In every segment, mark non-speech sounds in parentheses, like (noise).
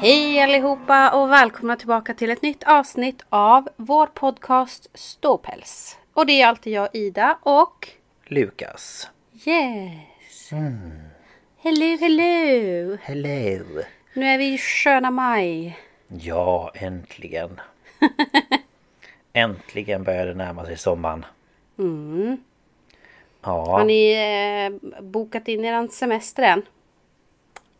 Hej allihopa och välkomna tillbaka till ett nytt avsnitt av vår podcast Ståpäls. Och det är alltid jag Ida och Lukas. Yes! Hello, hello! Hello. Nu är vi i sköna maj. Ja, äntligen. (laughs) äntligen börjar det närma sig sommaren. Mm. Ja, Har ni eh, bokat in er semester än?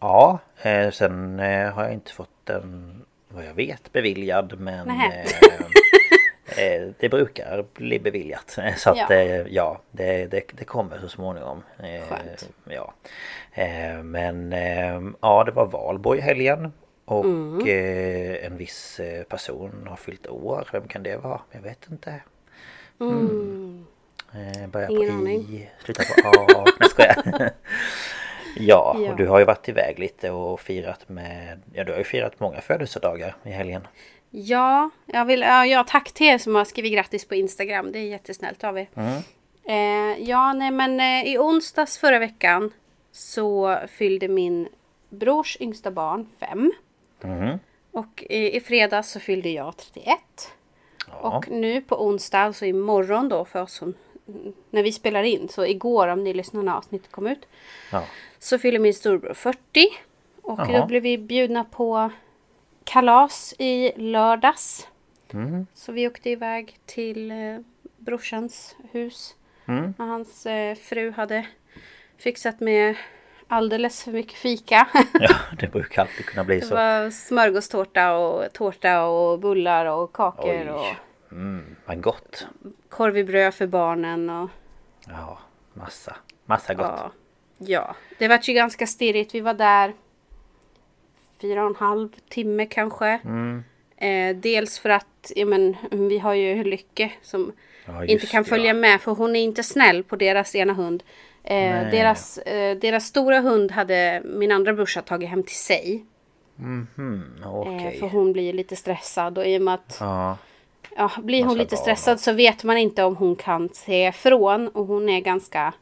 Ja eh, sen eh, har jag inte fått den vad jag vet beviljad men eh, (laughs) eh, det brukar bli beviljat. (laughs) Så att Ja. ja, eh, ja det, det, det kommer så småningom. Eh, Skönt. Ja. Men ja det var valborg i helgen. Och Mm. en viss person har fyllt år. Vem kan det vara? Jag vet inte. Mm. Eh, börjar Ingen på aning. I, slutar på A. Nej skojar. (laughs) ja, Ja. och du har ju varit iväg lite och firat med... Ja, du har ju firat många födelsedagar i helgen. Ja, jag vill, ja, tack till er som har skrivit grattis på Instagram. Det är jättesnällt av er. Mm. Eh, ja, nej men eh, i onsdags förra veckan så fyllde min brors yngsta barn fem. Mhm. Och i, i fredags så fyllde jag 31. Ja. Och nu på onsdag, alltså imorgon då för oss som när vi spelar in, så igår om ni lyssnar när avsnittet kom ut. ja. Så fyller min storbror 40. Och Jaha. då blev vi bjudna på kalas i lördags. Mm. Så vi åkte iväg till eh, brorsans hus. Mm. Och hans eh, fru hade fixat med alldeles för mycket fika. (laughs) ja, (laughs) det brukar alltid kunna bli Det så. var smörgåstårta och tårta och bullar och kakor Oj. och Mm, vad gott. korv i bröd för barnen. Och, Ja, massa. Massa gott. ja, ja, det var ju ganska stirrigt. Vi var där fyra och en halv timme kanske. Mm. Eh, dels för att ja, men, vi har ju Lycke som Ja, inte kan följa ja. med för hon är inte snäll på deras ena hund. Eh, deras, eh, deras stora hund hade min andra brorsa tagit hem till sig. Mhm, okej. Eh, för hon blir lite stressad och i och med att Ja, blir hon lite stressad så vet man inte om hon kan säga ifrån och hon är ganska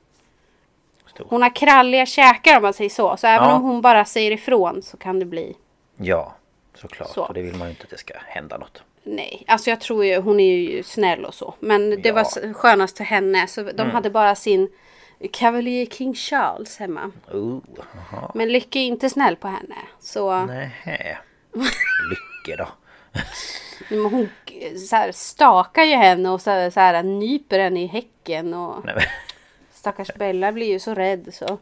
stor. Hon har kralliga käkar om man säger så. Så även Ja. om hon bara säger ifrån så kan det bli Ja, såklart. Så. Och det vill man ju inte att det ska hända något. Nej, alltså jag tror ju hon är ju snäll och så. Men det Ja. Mm. var skönast för henne. Så de hade bara sin Cavalier King Charles hemma. Oh, aha. Men Lycke är inte snäll på henne. Så Nähä. (laughs) Lycke då. men hon så här, stakar ju henne och så här, så här, nyper henne i häcken. Och Nej, stackars Bella blir ju så rädd så.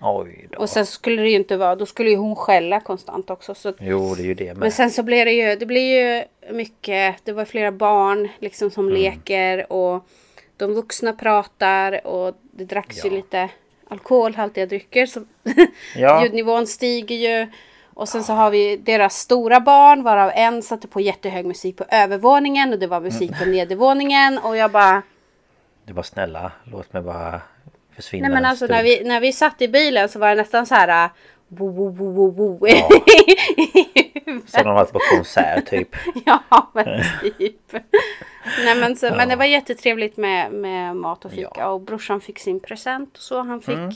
oj då. Och sen skulle det ju inte vara, då skulle ju hon skälla konstant också. Så Jo, det är ju det med. Men sen så blir det ju, det blir ju mycket, det var flera barn liksom som Mm. leker och de vuxna pratar och det dracks ju Ja. lite alkoholhaltiga drycker så (laughs) Ja. ljudnivån stiger ju. Och sen så har vi deras stora barn varav en satte på jättehög musik på övervåningen och det var musik Mm. på nedervåningen och jag bara Du bara snälla, låt mig bara försvinna Nej men en alltså när vi, när vi satt i bilen så var det nästan så här äh, wo, wo, wo, wo, wo. Ja. (laughs) Som de varit på konsert typ. (laughs) ja men typ. Nej men, så, men det var jättetrevligt med, med mat och fika Ja. och brorsan fick sin present och så han fick. Mm.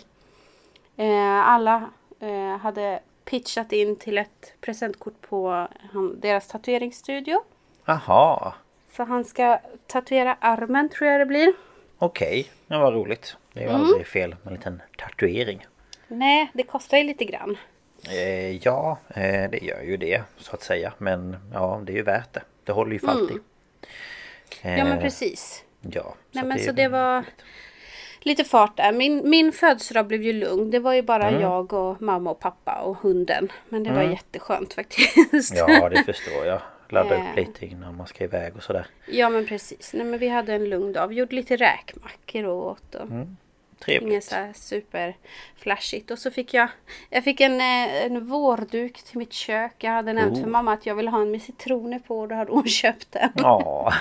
Eh, alla eh, hade pitchat in till ett presentkort på han, deras tatueringsstudio. Jaha, Så han ska tatuera armen tror jag det blir. okej. Det var roligt. Det är Mm. ju aldrig fel med en liten tatuering. Nej, det kostar ju lite grann. Eh, ja, eh, det gör ju det så att säga. Men ja, det är ju värt det. Det håller ju för alltid. Mm. Ja men Eh, precis. Ja. Nej att men är så det var lite fart där. Min, min födelsedag blev ju lugn. Det var ju bara Mm. jag och mamma och pappa och hunden. Men det var jätteskönt faktiskt. Ja, det förstår jag. Ladda Eh. upp lite innan man ska iväg och sådär. Ja men precis. Nej men vi hade en lugn dag. Vi gjorde lite räkmackor och åt. Och Inget Trevligt. så här super flashigt. Och så fick jag Jag fick en, eh, en vårduk till mitt kök. Jag hade nämnt Oh. för mamma att jag ville ha en med citroner på. Och då hade hon (laughs) köpt den. Ja.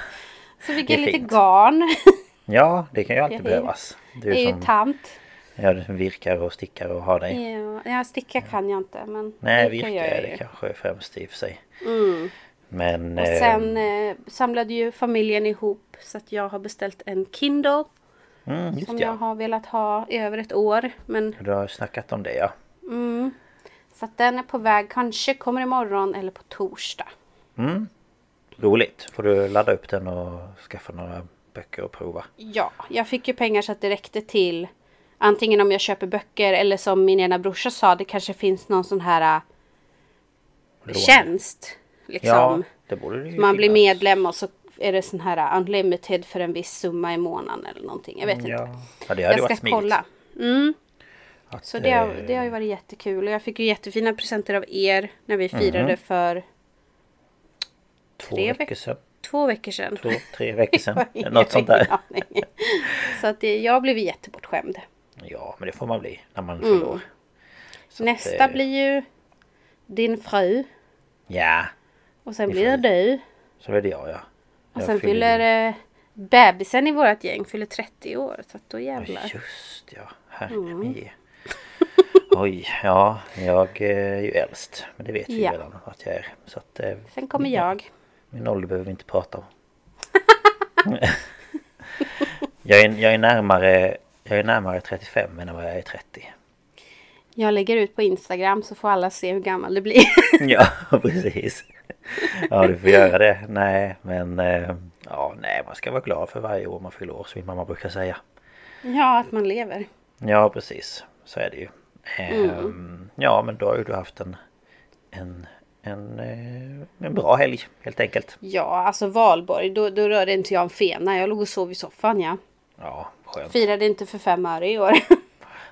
Så fick jag lite fint. garn. ja, det kan ju alltid Jag behövas. Du Det är ju som tant. ja, du virkar och stickar och har dig. Ja, ja, sticka kan jag inte. Men Nej, virka är det ju. kanske främst i och för sig. Mm. Men... Och sen eh, samlade ju familjen ihop så att jag har beställt en Kindle. Mm, Som jag ja. har velat ha i över ett år. Men Du har snackat om det ja. mm, så att den är på väg. Kanske kommer imorgon eller på torsdag. Roligt. Får du ladda upp den och skaffa några böcker och prova. Ja, jag fick ju pengar så att det räckte till antingen om jag köper böcker eller som min ena brorsa sa, det kanske finns någon sån här äh, Lån. tjänst. Liksom. Ja, det borde det ju Man blir finnas. medlem och så är det sån här unlimited för en viss summa i månaden eller någonting. Jag vet inte. Ja, ja det hade Jag varit ska smidigt. kolla. Mm. Att, Så det har, eh, det har ju varit jättekul. Och jag fick ju jättefina presenter av er när vi firade Mhm. för två tre veckor veck- sedan. två veckor sedan. Två, tre veckor sedan. (laughs) Något sånt där. aning. Så att det, jag blev jättebortskämd. Ja, men det får man bli när man Mm. fyller år. Så att, Nästa eh, blir ju din fru. Ja, Och sen blir det du. så är det jag ja. Och sen fyller eh, bebisen i vårt gäng fyller 30 år. Så att då jävlar. Just ja, herre Mm. min. Oj, ja, jag är ju äldst. Men det vet vi Ja. redan att jag är. Så att, eh, Sen kommer jag. Min ålder behöver vi inte prata om. (laughs) jag, är, jag, är närmare, jag är närmare 35 än vad jag är 30. Jag lägger ut på Instagram så får alla se hur gammal du blir. (laughs) Ja, (laughs) precis. (laughs) Ja, du får göra det. Nej, men... eh, Ja, nej, man ska vara glad för varje år man fyller år, som min mamma brukar säga. ja, att man lever. Ja, precis. Så är det ju. Ehm, Ja, men då har ju du haft en... En, en, eh, en bra helg, helt enkelt. Ja, alltså valborg. Då, då rörde inte jag en fena. Jag låg och sov i soffan ja. Ja, skönt. Firade inte för fem öre i år.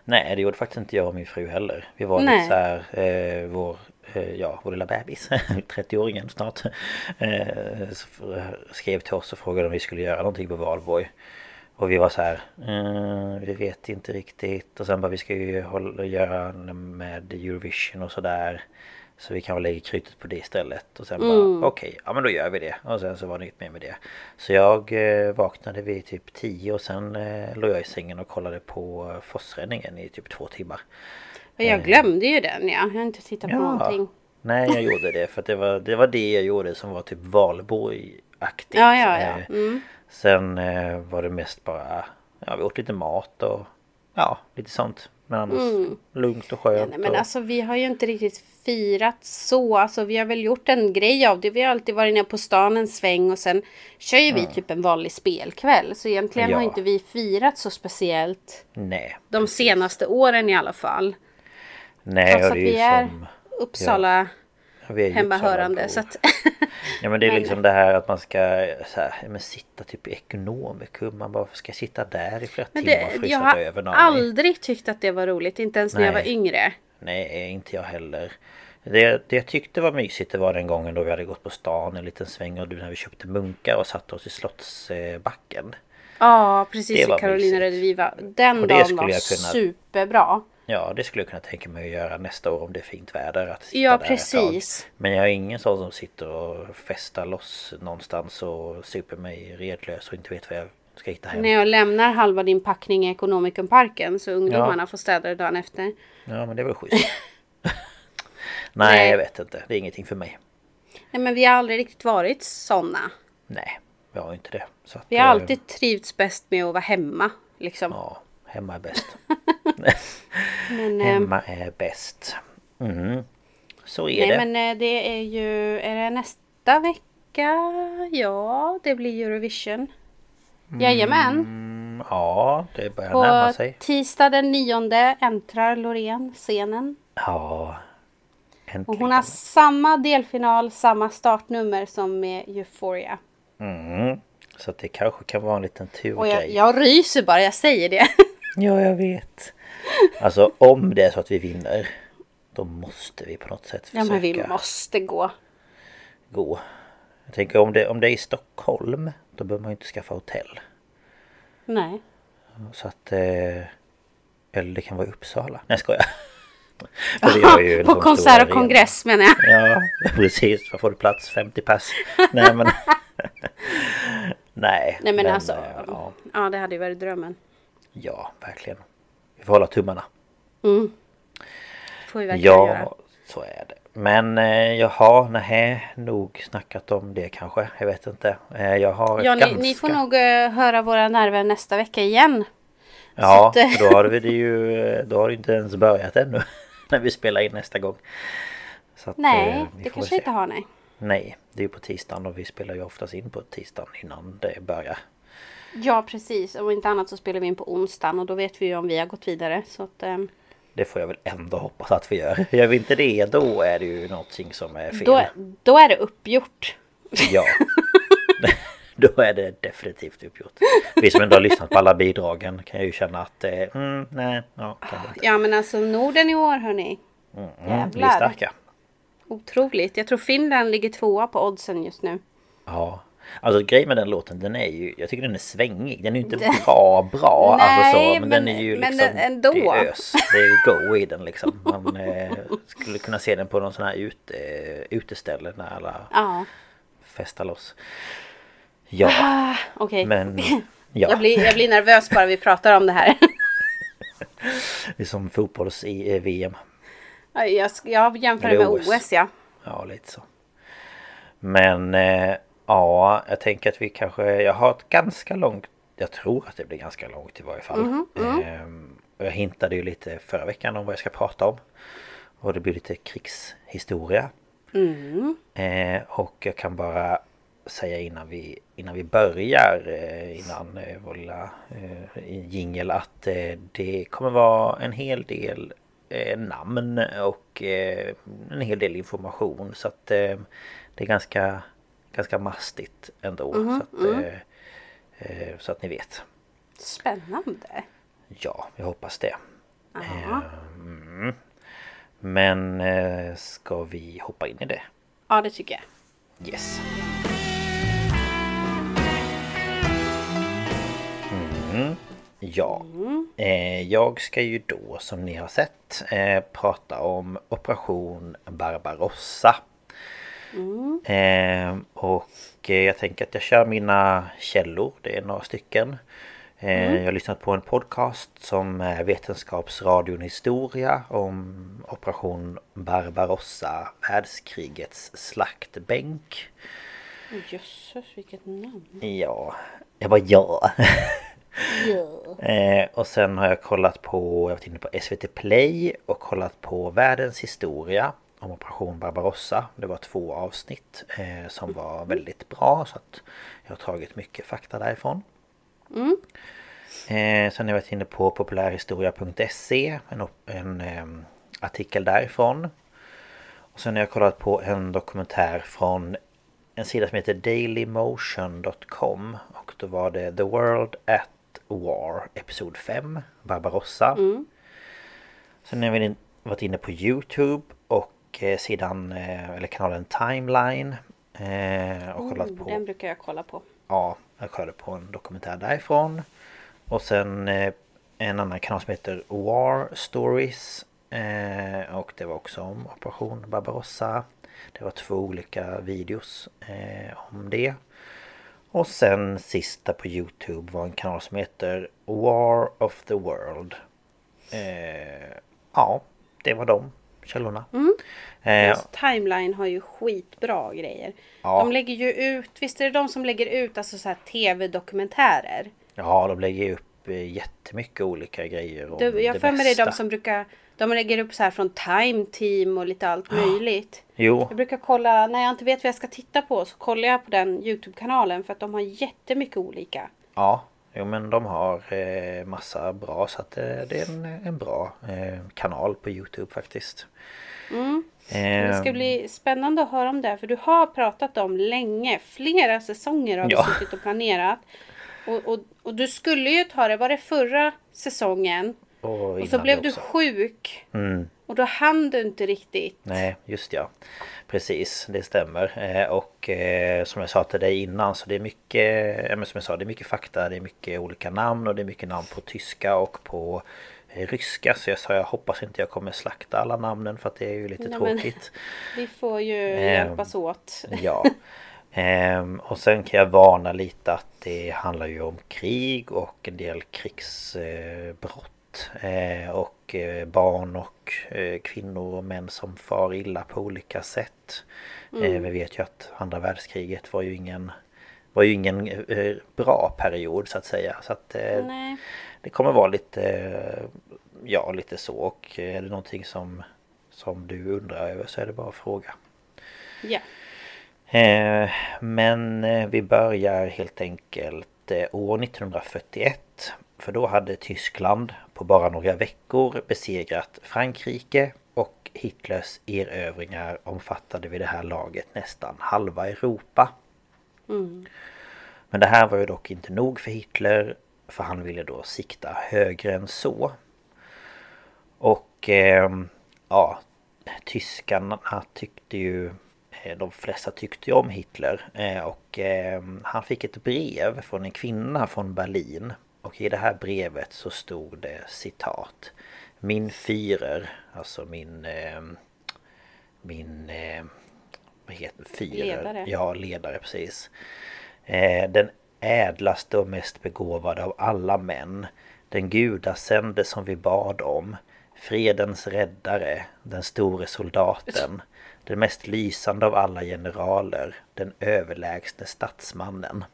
Nej, det gjorde faktiskt inte jag och min fru heller. Vi var Nej. lite så här, eh, vår, ja, vår lilla bebis, (laughs) 30-åringen snart, eh, skrev till oss och frågade om vi skulle göra någonting på valborg. Och vi var så här, eh, vi vet inte riktigt. Och sen bara, vi ska ju hålla, göra med Eurovision och sådär. Så vi kan väl lägga krytet på det istället. Och sen bara, okej, ja men då gör vi det. Och sen så var det inget mer med det. Så jag eh, vaknade vid typ 10 och sen eh, låg jag i sängen och kollade på eh, Forsränningen i typ två timmar. Jag glömde ju den ja. Jag har inte tittat på någonting. Nej, jag gjorde det för det var det, var det jag gjorde som var typ Valborg-aktigt. Ja, ja, ja. Eh, Mm. Sen eh, var det mest bara, ja vi åt lite mat och ja, lite sånt. Men annars lugnt och skönt. Mm. Nej, men och, alltså vi har ju inte riktigt firat så. Alltså vi har väl gjort en grej av det. Vi har alltid varit nere på stan en sväng och sen kör ju vi typ en vanlig spelkväll. Så egentligen har Ja. inte vi firat så speciellt. Nej, De senaste åren i alla fall. Nej Trots och att vi är som... Uppsala vi är hemmahörande. Så att, Ja men det är Men- liksom det här att man ska här, ja, men sitta typ i ekonomikum. Man bara, ska jag sitta där i flera men timmar det, och jag frysa har över någon? aldrig tyckt att det var roligt. Inte ens när jag var Nej. yngre. Nej, inte jag heller. Det, det jag tyckte var mysigt det var den gången då vi hade gått på stan en liten sväng och du när vi köpte munkar och satte oss i Slottsbacken. Ja precis i Carolina. Rediviva. Den Och dagen var jag kunna- superbra. Ja, det skulle jag kunna tänka mig att göra nästa år om det är fint väder. Att sitta Ja, där ett tag. precis. Men jag är ingen sån som sitter och festar loss någonstans och super mig redlös och inte vet vad jag ska hitta hem. När jag lämnar halva din packning i Ekonomikumparken så ungdomarna Ja. får städa det dagen efter. Ja, men det var schysst. (laughs) Nej, Nej. jag vet inte. Det är ingenting för mig. Nej men vi har aldrig riktigt varit sådana. Nej, jag har inte det. Så Vi har eh, alltid trivts bäst med att vara hemma. Liksom. Ja, hemma är bäst. (laughs) (laughs) men, eh, hemma är bäst. Mm. Så är nej det. men eh, det är ju, är det nästa vecka? Ja, det blir Eurovision. Jajamän. Mm, ja, det börjar närma På sig. tisdag den nionde äntrar Loreen scenen. Ja, Och äntligen. hon har samma delfinal, samma startnummer som med Euphoria. Mm. Så det kanske kan vara en liten Och jag, turgrej. jag ryser bara jag säger det. (laughs) Ja, jag vet. Alltså om det är så att vi vinner. Då måste vi på något sätt Ja försöka men vi måste gå. gå. Jag tänker om det, om det är i Stockholm. Då behöver man ju inte skaffa hotell. Nej. Så att... Eh, eller det kan vara i Uppsala. Nej jag skojar. (laughs) På konsert och kongress menar jag. Ja, (laughs) precis. Var får du plats? 50 pass? Nej men... (laughs) Nej. Nej men, alltså. eh, Ja, Ja det hade ju varit drömmen. Ja, verkligen. Vi får hålla tummarna. Får vi verkligen göra. Ja, så är det. Men eh, jaha, nej, nog snackat om det kanske. Jag vet inte. Eh, jag har Ja, ni, ganska... ni får nog eh, höra våra nerver nästa vecka igen. Ja, så att, eh, då har vi det ju... Då har det inte ens börjat ännu. (laughs) när vi spelar in nästa gång. Så att, Nej, eh, det kanske se. inte har nej. Nej, det är ju på tisdagen och vi spelar ju oftast in på tisdagen innan det börjar. Ja precis, om inte annat så spelar vi in på onsdagen och då vet vi ju om vi har gått vidare. Så att, eh, Det får jag väl ändå hoppas att vi gör. Gör vi inte det då är det ju någonting som är fel. då, då är det uppgjort. Ja. (laughs) Då är det definitivt uppgjort. Vi som ändå har lyssnat på alla bidragen kan ju känna att eh, mm, nej, ja. Ja men alltså Norden i år hörni. Mm, vi är Jävlar. starka. Otroligt. Jag tror Finland ligger tvåa på oddsen just nu. Ja. Alltså grejen med den låten den är ju, jag tycker den är svängig. Den är ju inte (laughs) bra bra. alltså Nej, så, men, men- den är ju men liksom, ändå. det är ös. Det är ju go i den liksom. Man eh, skulle kunna se den på någon sån här ute, uteställe när alla Ja. festar loss. Ja, Ah, Okej. men (laughs) ja. Jag, blir, jag blir nervös bara vi pratar om det här. (laughs) Det är som fotbolls i eh, jag, jag jämför det med OS. OS ja. Ja, lite så. Men eh, ja, jag tänker att vi kanske... Jag har ett ganska långt... Jag tror att det blir ganska långt i varje fall. Mhm, mm. Ehm, jag hintade ju lite förra veckan om vad jag ska prata om. Och det blir lite krigshistoria. Mm. Eh, och jag kan bara säga innan vi, innan vi börjar, eh, innan eh, vår lilla eh, jingel att det kommer vara en hel del namn och en hel del information så att det är ganska, ganska mastigt ändå. så, att, eh, eh, så att ni vet. Spännande. Ja, jag hoppas det. Ja. Mm. Men eh, ska vi hoppa in i det? ja, det tycker jag. Yes. Mm. Ja, eh, jag ska ju då som ni har sett eh, prata om Operation Barbarossa. Eh, och eh, jag tänker att jag kör mina källor, det är några stycken. Eh, Jag har lyssnat på en podcast som är Vetenskapsradion Historia om Operation Barbarossa, världskrigets slaktbänk. Jösses, vilket namn. Ja, jag bara ja. (laughs) Eh, och sen har jag kollat på, jag har varit inne på SVT Play och kollat på Världens historia om Operation Barbarossa. Det var två avsnitt eh, som var väldigt bra så att jag har tagit mycket fakta därifrån. Eh, sen har jag varit inne på populärhistoria.se en, en ehm, artikel därifrån. Och sen har jag kollat på en dokumentär från en sida som heter dailymotion.com och då var det The World at War Episod 5 Barbarossa. Sen har jag varit inne på Youtube och eh, sidan eh, eller kanalen Timeline eh, och kollat på Oh, Den brukar jag kolla på. Ja, jag kollade på en dokumentär därifrån. Och sen en annan kanal som heter War Stories. Och det var också om Operation Barbarossa. Det var två olika videos om det. Och sen sista på Youtube var en kanal som heter War of the World. Eh, ja, det var de källorna. Mm. Eh, timeline har ju skitbra grejer. Ja. De lägger ju ut, visst är det de som lägger ut alltså så här tv-dokumentärer? ja, de lägger upp eh, jättemycket olika grejer om Du, jag för mig det är de som brukar De lägger upp så här från Time Team och lite allt möjligt. Jo, Jag brukar kolla, när jag inte vet vad jag ska titta på så kollar jag på den Youtube-kanalen för att de har jättemycket olika. ja. Jo men de har eh, massa bra så att eh, det är en, en bra eh, kanal på Youtube faktiskt. Mm. Eh, Det ska bli spännande att höra om det för du har pratat om länge. Flera säsonger har du Ja. suttit och planerat. Och, och, och du skulle ju ta det, var det förra säsongen? Och, Och så blev du sjuk. Mm. Och då hann du inte riktigt. Nej, just ja. Precis, det stämmer. Eh, och eh, som jag sa till dig innan så det är mycket, som jag sa, det är mycket fakta, det är mycket olika namn och det är mycket namn på tyska och på eh, ryska. Så jag sa jag hoppas inte jag kommer slakta alla namnen för att det är ju lite Nej, men- tråkigt. (laughs) Vi får ju Ehm, hjälpas åt. Ja. Ehm, och sen kan jag varna lite att det handlar ju om krig och en del krigsbrott. Eh, och eh, barn och eh, kvinnor och män som far illa på olika sätt. Eh, vi vet ju att andra världskriget var ju ingen var ju ingen bra period så att säga. Så att Nej. det kommer vara lite Ja lite så och är det någonting som Som du undrar över så är det bara att fråga. Ja. Men vi börjar helt enkelt år 1941. För då hade Tyskland på bara några veckor besegrat Frankrike och Hitlers erövringar omfattade vid det här laget nästan halva Europa. Mm. Men det här var ju dock inte nog för Hitler för han ville då sikta högre än så. Och ehm, ja, tyskarna tyckte ju eh, de flesta tyckte ju om Hitler eh, och ehm, han fick ett brev från en kvinna från Berlin och i det här brevet så stod det citat Min Führer, alltså min ehm, min eh, vad heter? Führer? Ledare. Ja, ledare precis. Eh, den ädlaste och mest begåvade av alla män. Den gudasände som vi bad om. Fredens räddare. Den store soldaten. Den mest lysande av alla generaler. Den överlägsne statsmannen.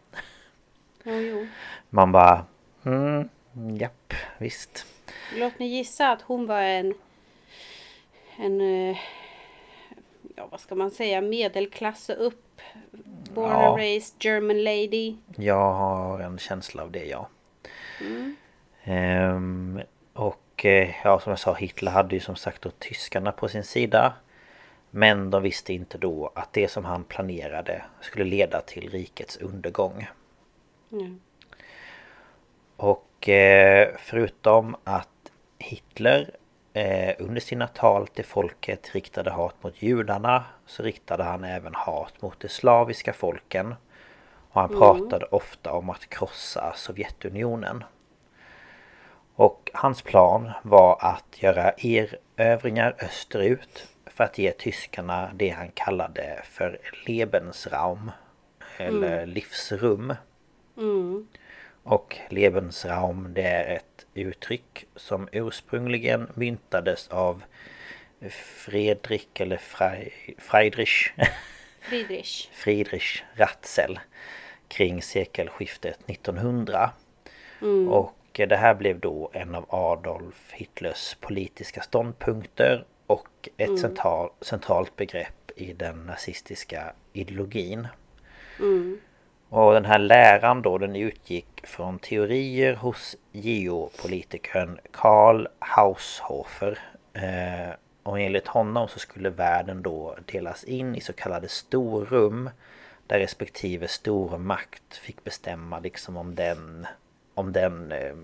Jo. Man bara... Mm, japp, visst. Låt mig gissa att hon var en... En... eh, Ja, vad ska man säga? Medelklass och upp. Born Ja. and raised German lady. Jag har en känsla av det, ja. Ehm, och eh, ja, som jag sa, Hitler hade ju som sagt då tyskarna på sin sida. Men de visste inte då att det som han planerade skulle leda till rikets undergång. Mm. Och eh, förutom att Hitler eh, under sina tal till folket riktade hat mot judarna så riktade han även hat mot de slaviska folken. Och han pratade ofta om att krossa Sovjetunionen. Och hans plan var att göra erövringar österut för att ge tyskarna det han kallade för Lebensraum. Eller livsrum. Mm. Och Lebensraum det är ett uttryck som ursprungligen myntades av Fredrik eller Friedrich (laughs) Friedrich. Friedrich Ratzel kring sekelskiftet 1900. Mm. Och det här blev då en av Adolf Hitlers politiska ståndpunkter och ett central, centralt begrepp i den nazistiska ideologin. Mm. Och den här läran då den utgick från teorier hos geopolitikern Karl Haushofer. Eh, och enligt honom så skulle världen då delas in i så kallade storrum. Där respektive stormakt fick bestämma liksom om den om den eh,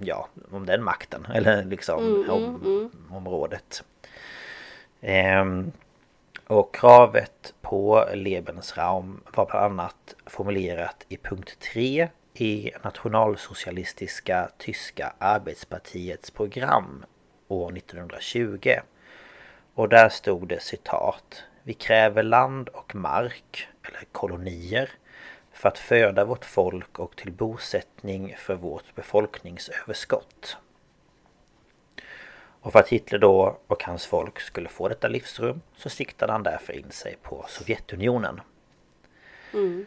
ja om den makten eller liksom om, området. Ehm, och kravet på Lebensraum var bland annat formulerat i punkt 3 i nationalsocialistiska tyska arbetspartiets program år 1920. Och där stod det citat Vi kräver land och mark, eller kolonier, för att föda vårt folk och till bosättning för vårt befolkningsöverskott. Och för att Hitler då och hans folk skulle få detta livsrum så siktade han därför in sig på Sovjetunionen. Mm.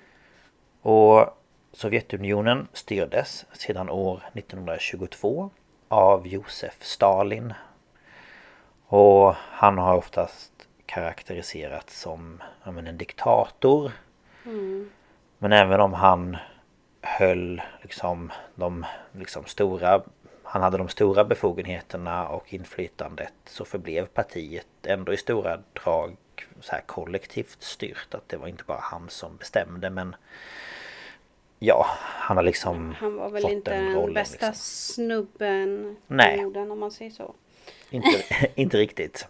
Och Sovjetunionen styrdes sedan år 1922 av Josef Stalin. Och han har oftast karaktäriserats som men, en diktator. Mm. Men även om han höll liksom de liksom stora han hade de stora befogenheterna och inflytandet så förblev partiet ändå i stora drag så här kollektivt styrt. Att det var inte bara han som bestämde men Ja, han har liksom Han var väl inte den rollen, bästa liksom. snubben Nej. jorden om man säger så. Inte, (laughs) inte riktigt.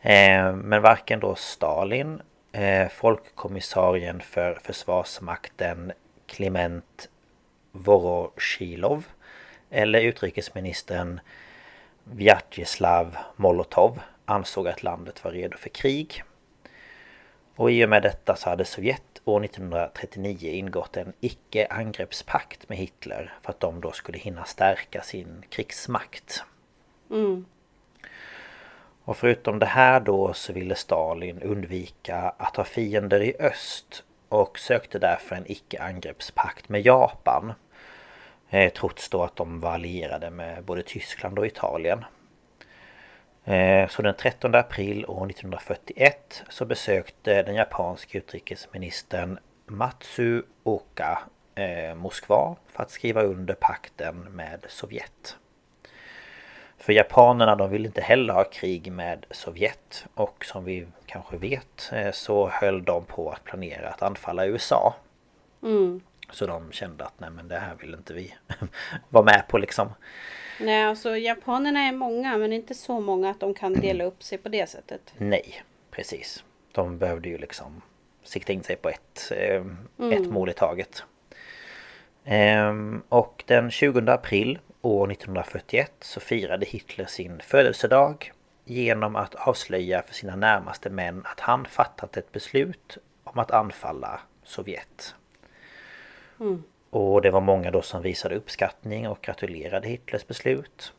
Eh, men varken då Stalin, eh, folkkommissarien för försvarsmakten Klement Voroshilov eller utrikesministern Vyacheslav Molotov ansåg att landet var redo för krig. Och i och med detta så hade Sovjet år 1939 ingått en icke-angreppspakt med Hitler för att de då skulle hinna stärka sin krigsmakt. Mm. Och förutom det här då så ville Stalin undvika att ha fiender i öst och sökte därför en icke-angreppspakt med Japan. Eh, trots då att de var allierade med både Tyskland och Italien. Eh, så den 13 april år 1941 så besökte den japanske utrikesministern Matsu Oka eh, Moskva för att skriva under pakten med Sovjet. För japanerna de ville inte heller ha krig med Sovjet och som vi kanske vet eh, så höll de på att planera att anfalla USA. Mm. Så de kände att nej men det här vill inte vi (laughs) vara med på liksom. Nej, alltså japanerna är många men inte så många att de kan (clears throat) dela upp sig på det sättet. Nej, precis. De behövde ju liksom sikta in sig på ett, eh, mm. ett mål i taget. Ehm, och den 20 april år 1941 så firade Hitler sin födelsedag genom att avslöja för sina närmaste män att han fattat ett beslut om att anfalla Sovjet. Mm. Och det var många då som visade uppskattning och gratulerade Hitlers beslut.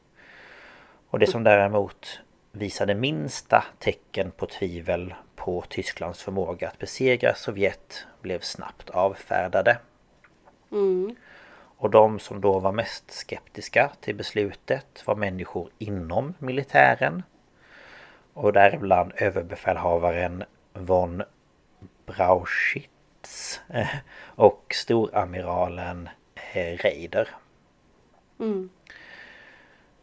Och det som däremot visade minsta tecken på tvivel på Tysklands förmåga att besegra Sovjet blev snabbt avfärdade. Mm. Och de som då var mest skeptiska till beslutet var människor inom militären. Och däribland överbefälhavaren von Brauchit Fritz eh, och storamiralen eh, Reider. Mm.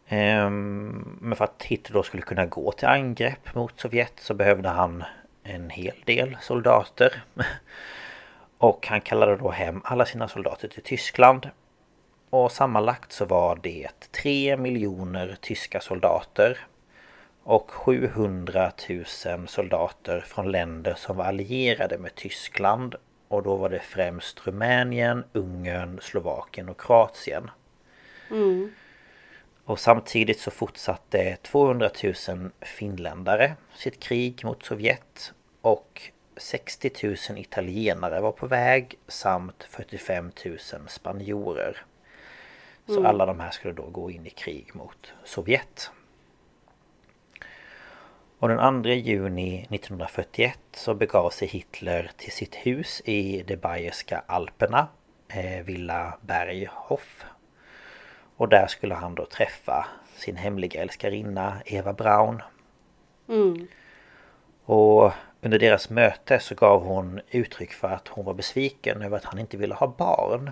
Ehm, men för att Hitler då skulle kunna gå till angrepp mot Sovjet så behövde han en hel del soldater. (laughs) Och han kallade då hem alla sina soldater till Tyskland. Och sammanlagt så var det 3 miljoner tyska soldater och 700 000 soldater från länder som var allierade med Tyskland och då var det främst Rumänien, Ungern, Slovakien och Kroatien. Mm. Och samtidigt så fortsatte 200 000 finländare sitt krig mot Sovjet och 60 000 italienare var på väg samt 45 000 spanjorer. Så mm. alla de här skulle då gå in i krig mot Sovjet. Och den 2 juni 1941 så begav sig Hitler till sitt hus i de Bayerska Alperna, eh, Villa Berghof. Och där skulle han då träffa sin hemliga älskarinna Eva Braun. Mm. Och under deras möte så gav hon uttryck för att hon var besviken över att han inte ville ha barn.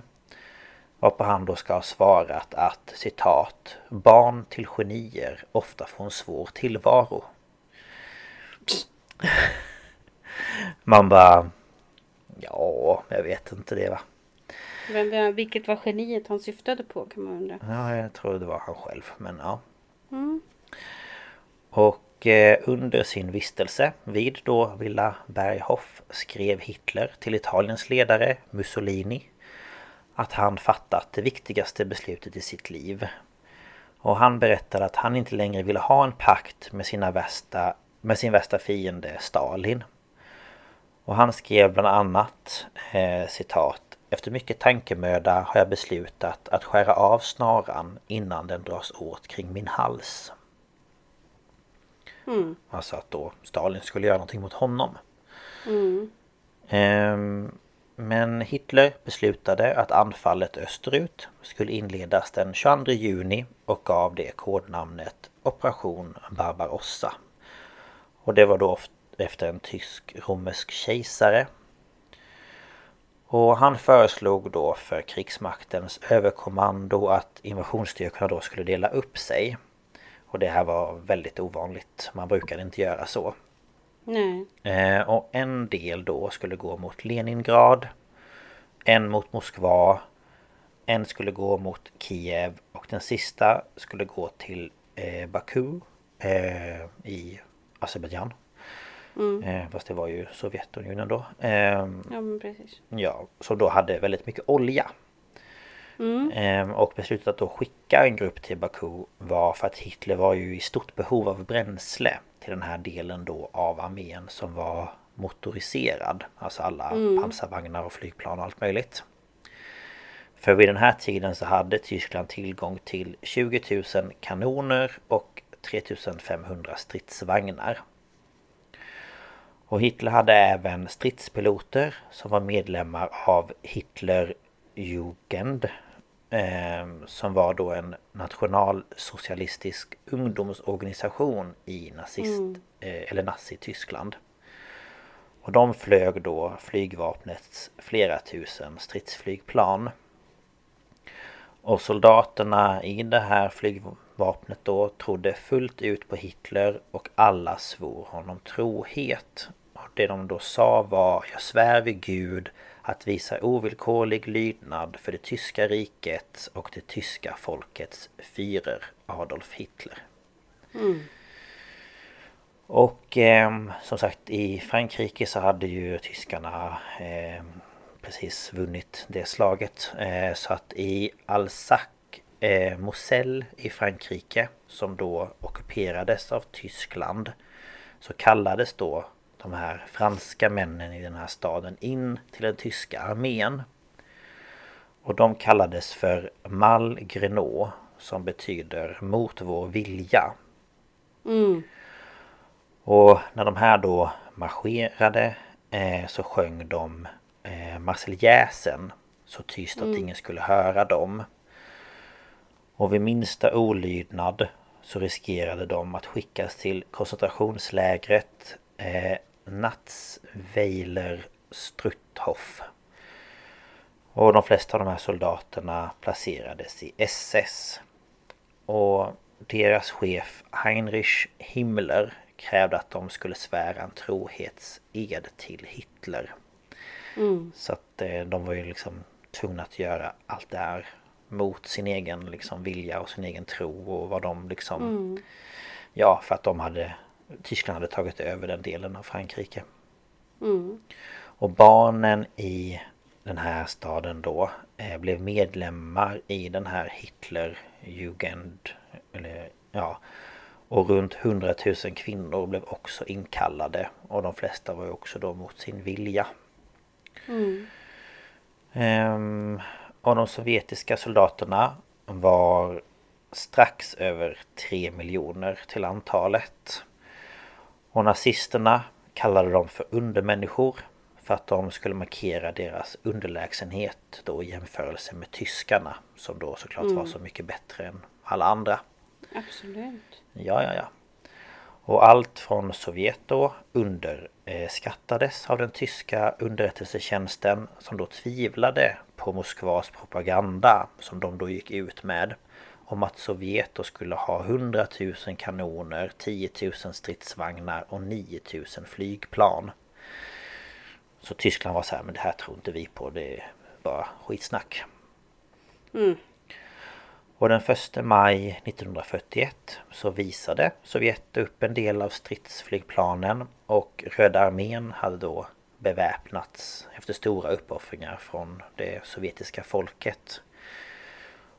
Varpå han då ska ha svarat att citat Barn till genier ofta får en svår tillvaro. Man bara... Ja, jag vet inte det va. Men vilket var geniet han syftade på kan man undra. Ja, jag tror det var han själv. Men ja. Mm. Och eh, under sin vistelse vid då Villa Berghof skrev Hitler till Italiens ledare Mussolini att han fattat det viktigaste beslutet i sitt liv. Och han berättade att han inte längre ville ha en pakt med, sina värsta, med sin värsta fiende Stalin. Och han skrev bland annat eh, citat Efter mycket tankemöda har jag beslutat att skära av snaran innan den dras åt kring min hals. Mm. Alltså att då Stalin skulle göra någonting mot honom. Mm. Ehm, men Hitler beslutade att anfallet österut skulle inledas den 22 juni och gav det kodnamnet Operation Barbarossa. Och det var då efter en tysk-romersk kejsare. Och han föreslog då för krigsmaktens överkommando att invasionsstyrkorna då skulle dela upp sig. Och det här var väldigt ovanligt. Man brukade inte göra så. Nej. Eh, och en del då skulle gå mot Leningrad. En mot Moskva. En skulle gå mot Kiev. Och den sista skulle gå till eh, Baku eh, i Azerbajdzjan. Mm. Eh, fast det var ju Sovjetunionen då. Eh, ja men precis. Ja, som då hade väldigt mycket olja. Mm. Eh, och beslutet att då skicka en grupp till Baku var för att Hitler var ju i stort behov av bränsle till den här delen då av armén som var motoriserad. Alltså alla mm. pansarvagnar och flygplan och allt möjligt. För vid den här tiden så hade Tyskland tillgång till 20 000 kanoner och 3500 stridsvagnar. Och Hitler hade även stridspiloter som var medlemmar av Hitlerjugend eh, Som var då en nationalsocialistisk ungdomsorganisation i nazist mm. eh, eller Nazityskland. Och de flög då flygvapnets flera tusen stridsflygplan. Och soldaterna i det här flygvapnet då trodde fullt ut på Hitler och alla svor honom trohet. Och det de då sa var Jag svär vid Gud att visa ovillkorlig lydnad för det tyska riket och det tyska folkets Führer Adolf Hitler. Mm. Och eh, som sagt i Frankrike så hade ju tyskarna eh, precis vunnit det slaget. Eh, så att i Alsace, eh, Moselle i Frankrike som då ockuperades av Tyskland så kallades då de här franska männen i den här staden in till den tyska armén. Och de kallades för Malgrenot som betyder mot vår vilja. Mm. Och när de här då marscherade eh, så sjöng de eh, Marseljäsen så tyst att mm. ingen skulle höra dem. Och vid minsta olydnad så riskerade de att skickas till koncentrationslägret eh, Natzweiler Strutthof. Och de flesta av de här soldaterna placerades i SS. Och deras chef Heinrich Himmler krävde att de skulle svära en trohetsed till Hitler. Mm. Så att eh, de var ju liksom tvungna att göra allt det här mot sin egen liksom vilja och sin egen tro och vad de liksom... Mm. Ja, för att de hade Tyskland hade tagit över den delen av Frankrike. Mm. Och barnen i den här staden då eh, blev medlemmar i den här Hitlerjugend. Eller ja. Och runt 100 000 kvinnor blev också inkallade. Och de flesta var ju också då mot sin vilja. Mm. Ehm, och de sovjetiska soldaterna var strax över 3 miljoner till antalet. Och nazisterna kallade dem för undermänniskor för att de skulle markera deras underlägsenhet då i jämförelse med tyskarna som då såklart mm. var så mycket bättre än alla andra. Absolut. Ja, ja, ja. Och allt från Sovjet då underskattades av den tyska underrättelsetjänsten som då tvivlade på Moskvas propaganda som de då gick ut med om att Sovjet då skulle ha 100 000 kanoner, 10 000 stridsvagnar och 9 000 flygplan. Så Tyskland var så här, men det här tror inte vi på, det är bara skitsnack. Mm. Och den 1 maj 1941 så visade Sovjet upp en del av stridsflygplanen och Röda armén hade då beväpnats efter stora uppoffringar från det sovjetiska folket.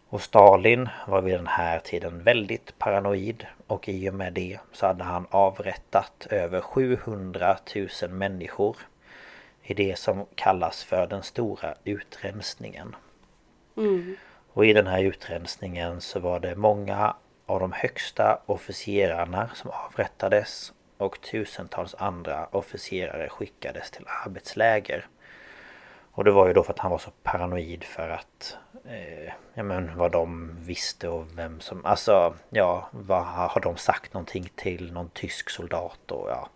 Och Stalin var vid den här tiden väldigt paranoid och i och med det så hade han avrättat över 700 000 människor i det som kallas för den stora utrensningen. Mm. Och i den här utrensningen så var det många av de högsta officerarna som avrättades och tusentals andra officerare skickades till arbetsläger. Och det var ju då för att han var så paranoid för att eh, Ja men vad de visste och vem som Alltså ja vad har de sagt någonting till någon tysk soldat och ja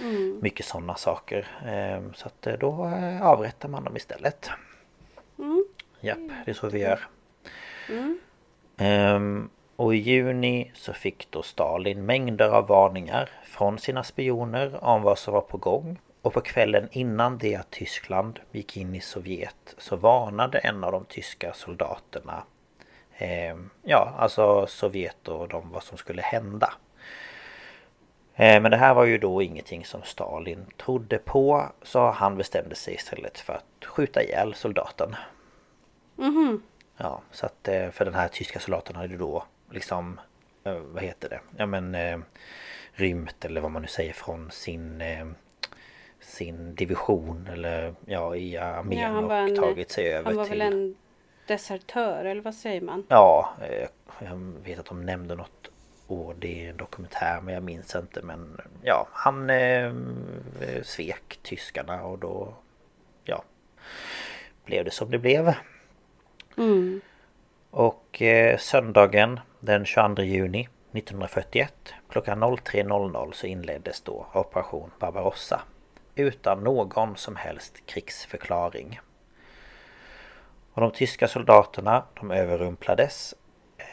mm. Mycket sådana saker eh, Så att eh, då eh, avrättar man dem istället mm. Japp, det är så vi gör mm. um, och i juni så fick då Stalin mängder av varningar från sina spioner om vad som var på gång. Och på kvällen innan det att Tyskland gick in i Sovjet så varnade en av de tyska soldaterna eh, Ja, alltså Sovjet och de vad som skulle hända. Eh, men det här var ju då ingenting som Stalin trodde på så han bestämde sig istället för att skjuta ihjäl soldaten. Mhm. Ja, så att eh, för den här tyska soldaten hade då liksom eh, Vad heter det? Ja men eh, Rymt eller vad man nu säger från sin eh, Sin division eller ja i armén ja, och en, tagit sig över till Han var till... väl en desertör eller vad säger man? Ja Jag vet att de nämnde något ord i en dokumentär men jag minns inte men ja han eh, svek tyskarna och då ja blev det som det blev. Mm. Och eh, söndagen den 22 juni 1941 klockan 03.00 så inleddes då Operation Barbarossa utan någon som helst krigsförklaring. Och de tyska soldaterna de överrumplades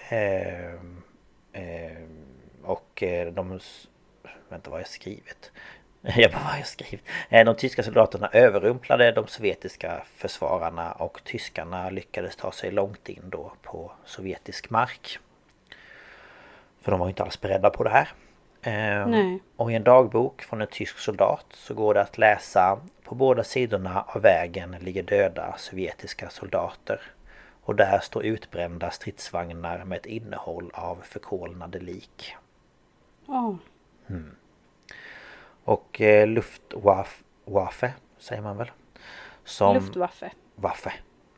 eh, eh, och eh, de... Vänta vad har jag skrivit? (laughs) Jag bara, vad har jag skrivit? Eh, de tyska soldaterna överrumplade de sovjetiska försvararna och tyskarna lyckades ta sig långt in då på sovjetisk mark. För de var inte alls beredda på det här. Ehm, Nej. Och i en dagbok från en tysk soldat så går det att läsa på båda sidorna av vägen ligger döda sovjetiska soldater. Och där står utbrända stridsvagnar med ett innehåll av förkolnade lik. Oh. Mm. Och eh, Luftwaffe säger man väl? Som, Luftwaffe. Waffe.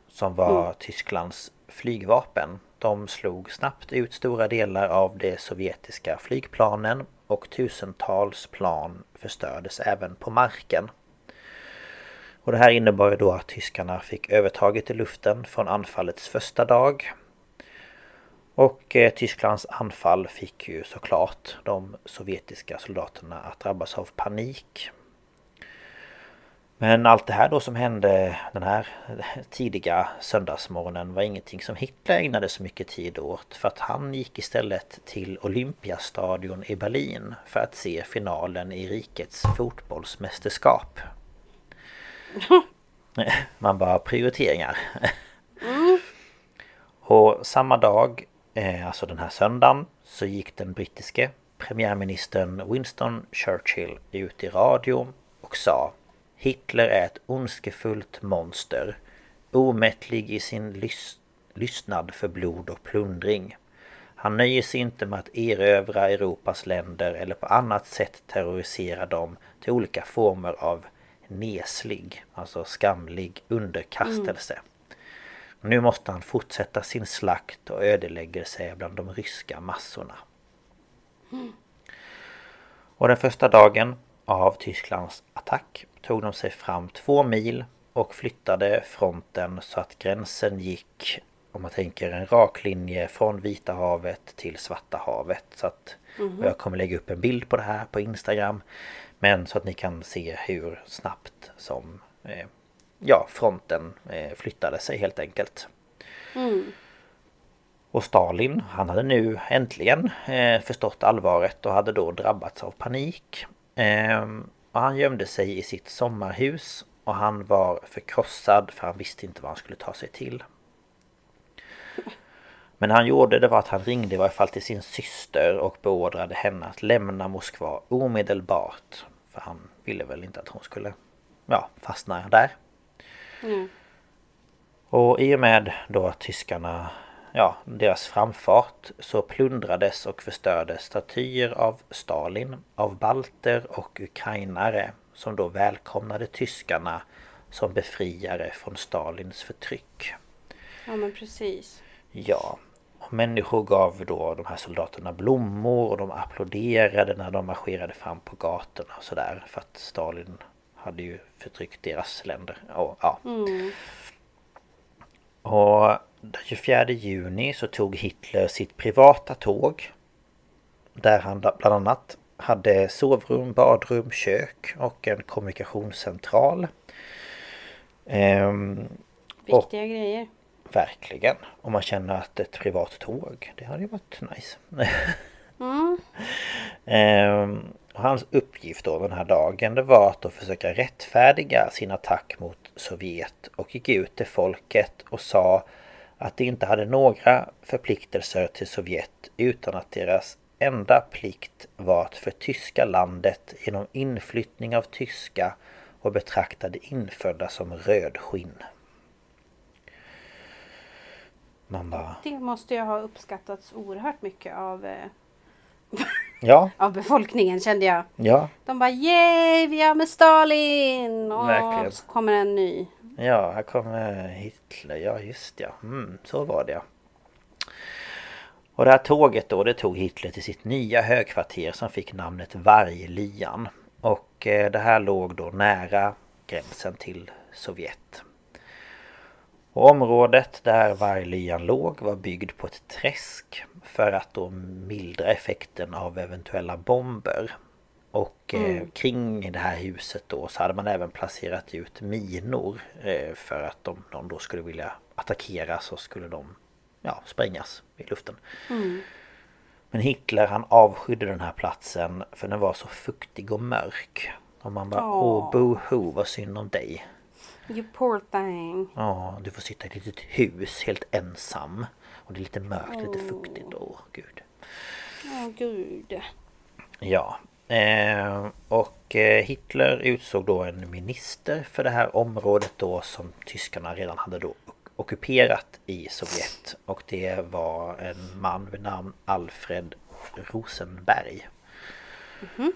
Som var mm. Tysklands flygvapen. De slog snabbt ut stora delar av de sovjetiska flygplanen och tusentals plan förstördes även på marken. Och det här innebar då att tyskarna fick övertaget i luften från anfallets första dag. Och eh, Tysklands anfall fick ju såklart de sovjetiska soldaterna att drabbas av panik. Men allt det här då som hände den här tidiga söndagsmorgonen var ingenting som Hitler ägnade så mycket tid åt. För att han gick istället till Olympiastadion i Berlin för att se finalen i rikets fotbollsmästerskap. (laughs) Man bara prioriteringar. Mm. Och samma dag, eh, alltså den här söndagen, så gick den brittiske premiärministern Winston Churchill ut i radio och sa Hitler är ett ondskefullt monster. Omättlig i sin lys lystnad för blod och plundring. Han nöjer sig inte med att erövra Europas länder eller på annat sätt terrorisera dem till olika former av neslig, alltså skamlig underkastelse. Mm. Nu måste han fortsätta sin slakt och ödeläggelse bland de ryska massorna. Mm. Och den första dagen av Tysklands attack tog de sig fram två mil och flyttade fronten så att gränsen gick om man tänker en rak linje från Vita havet till Svarta havet. Så att mm. Jag kommer lägga upp en bild på det här på Instagram. Men så att ni kan se hur snabbt som eh, ja, fronten eh, flyttade sig helt enkelt. Mm. Och Stalin, han hade nu äntligen eh, förstått allvaret och hade då drabbats av panik. Och han gömde sig i sitt sommarhus och han var förkrossad för han visste inte vad han skulle ta sig till. Men han gjorde det var att han ringde i varje fall till sin syster och beordrade henne att lämna Moskva omedelbart. För han ville väl inte att hon skulle ja, fastna där. Mm. Och i och med då att tyskarna, ja, deras framfart så plundrades och förstördes statyer av Stalin, av balter och ukrainare som då välkomnade tyskarna som befriare från Stalins förtryck. Ja men precis. Ja, och människor gav då de här soldaterna blommor och de applåderade när de marscherade fram på gatorna och sådär. För att Stalin hade ju förtryckt deras länder. Och, ja. Mm. och den 24 juni så tog Hitler sitt privata tåg. Där han bland annat hade sovrum, badrum, kök och en kommunikationscentral. Ehm, Viktiga grejer. Verkligen. Om man känner att ett privat tåg, det hade ju varit nice. (laughs) Mm. Ehm, hans uppgift då den här dagen det var att då försöka rättfärdiga sin attack mot Sovjet och gick ut till folket och sa att de inte hade några förpliktelser till Sovjet utan att deras enda plikt var att förtyska landet genom inflyttning av tyska och betraktade infödda som rödskinn. Man bara... Det måste ju ha uppskattats oerhört mycket av, eh, Ja, (laughs) av befolkningen kände jag. ja, De bara yay, vi är med Stalin! Och Verkligen. så kommer en ny ja, här kommer Hitler. Ja, just ja. Mm, så var det. Och det här tåget då, det tog Hitler till sitt nya högkvarter som fick namnet Varglian. Och eh, det här låg då nära gränsen till Sovjet. Och området där Varglian låg var byggd på ett träsk för att då mildra effekten av eventuella bomber. Och eh, kring det här huset då så hade man även placerat ut minor eh, för att om någon då skulle vilja attackera så skulle de ja, sprängas i luften. Men Hitler han avskydde den här platsen för den var så fuktig och mörk. Och man bara åh Åh. boho vad synd om dig. You poor thing. Ja, du får sitta i ett litet hus helt ensam. Och det är lite mörkt, lite fuktigt. Åh, gud. Åh gud. Ja. Eh, och eh, Hitler utsåg då en minister för det här området då som tyskarna redan hade då ockuperat i Sovjet. Och det var en man vid namn Alfred Rosenberg. Mhm.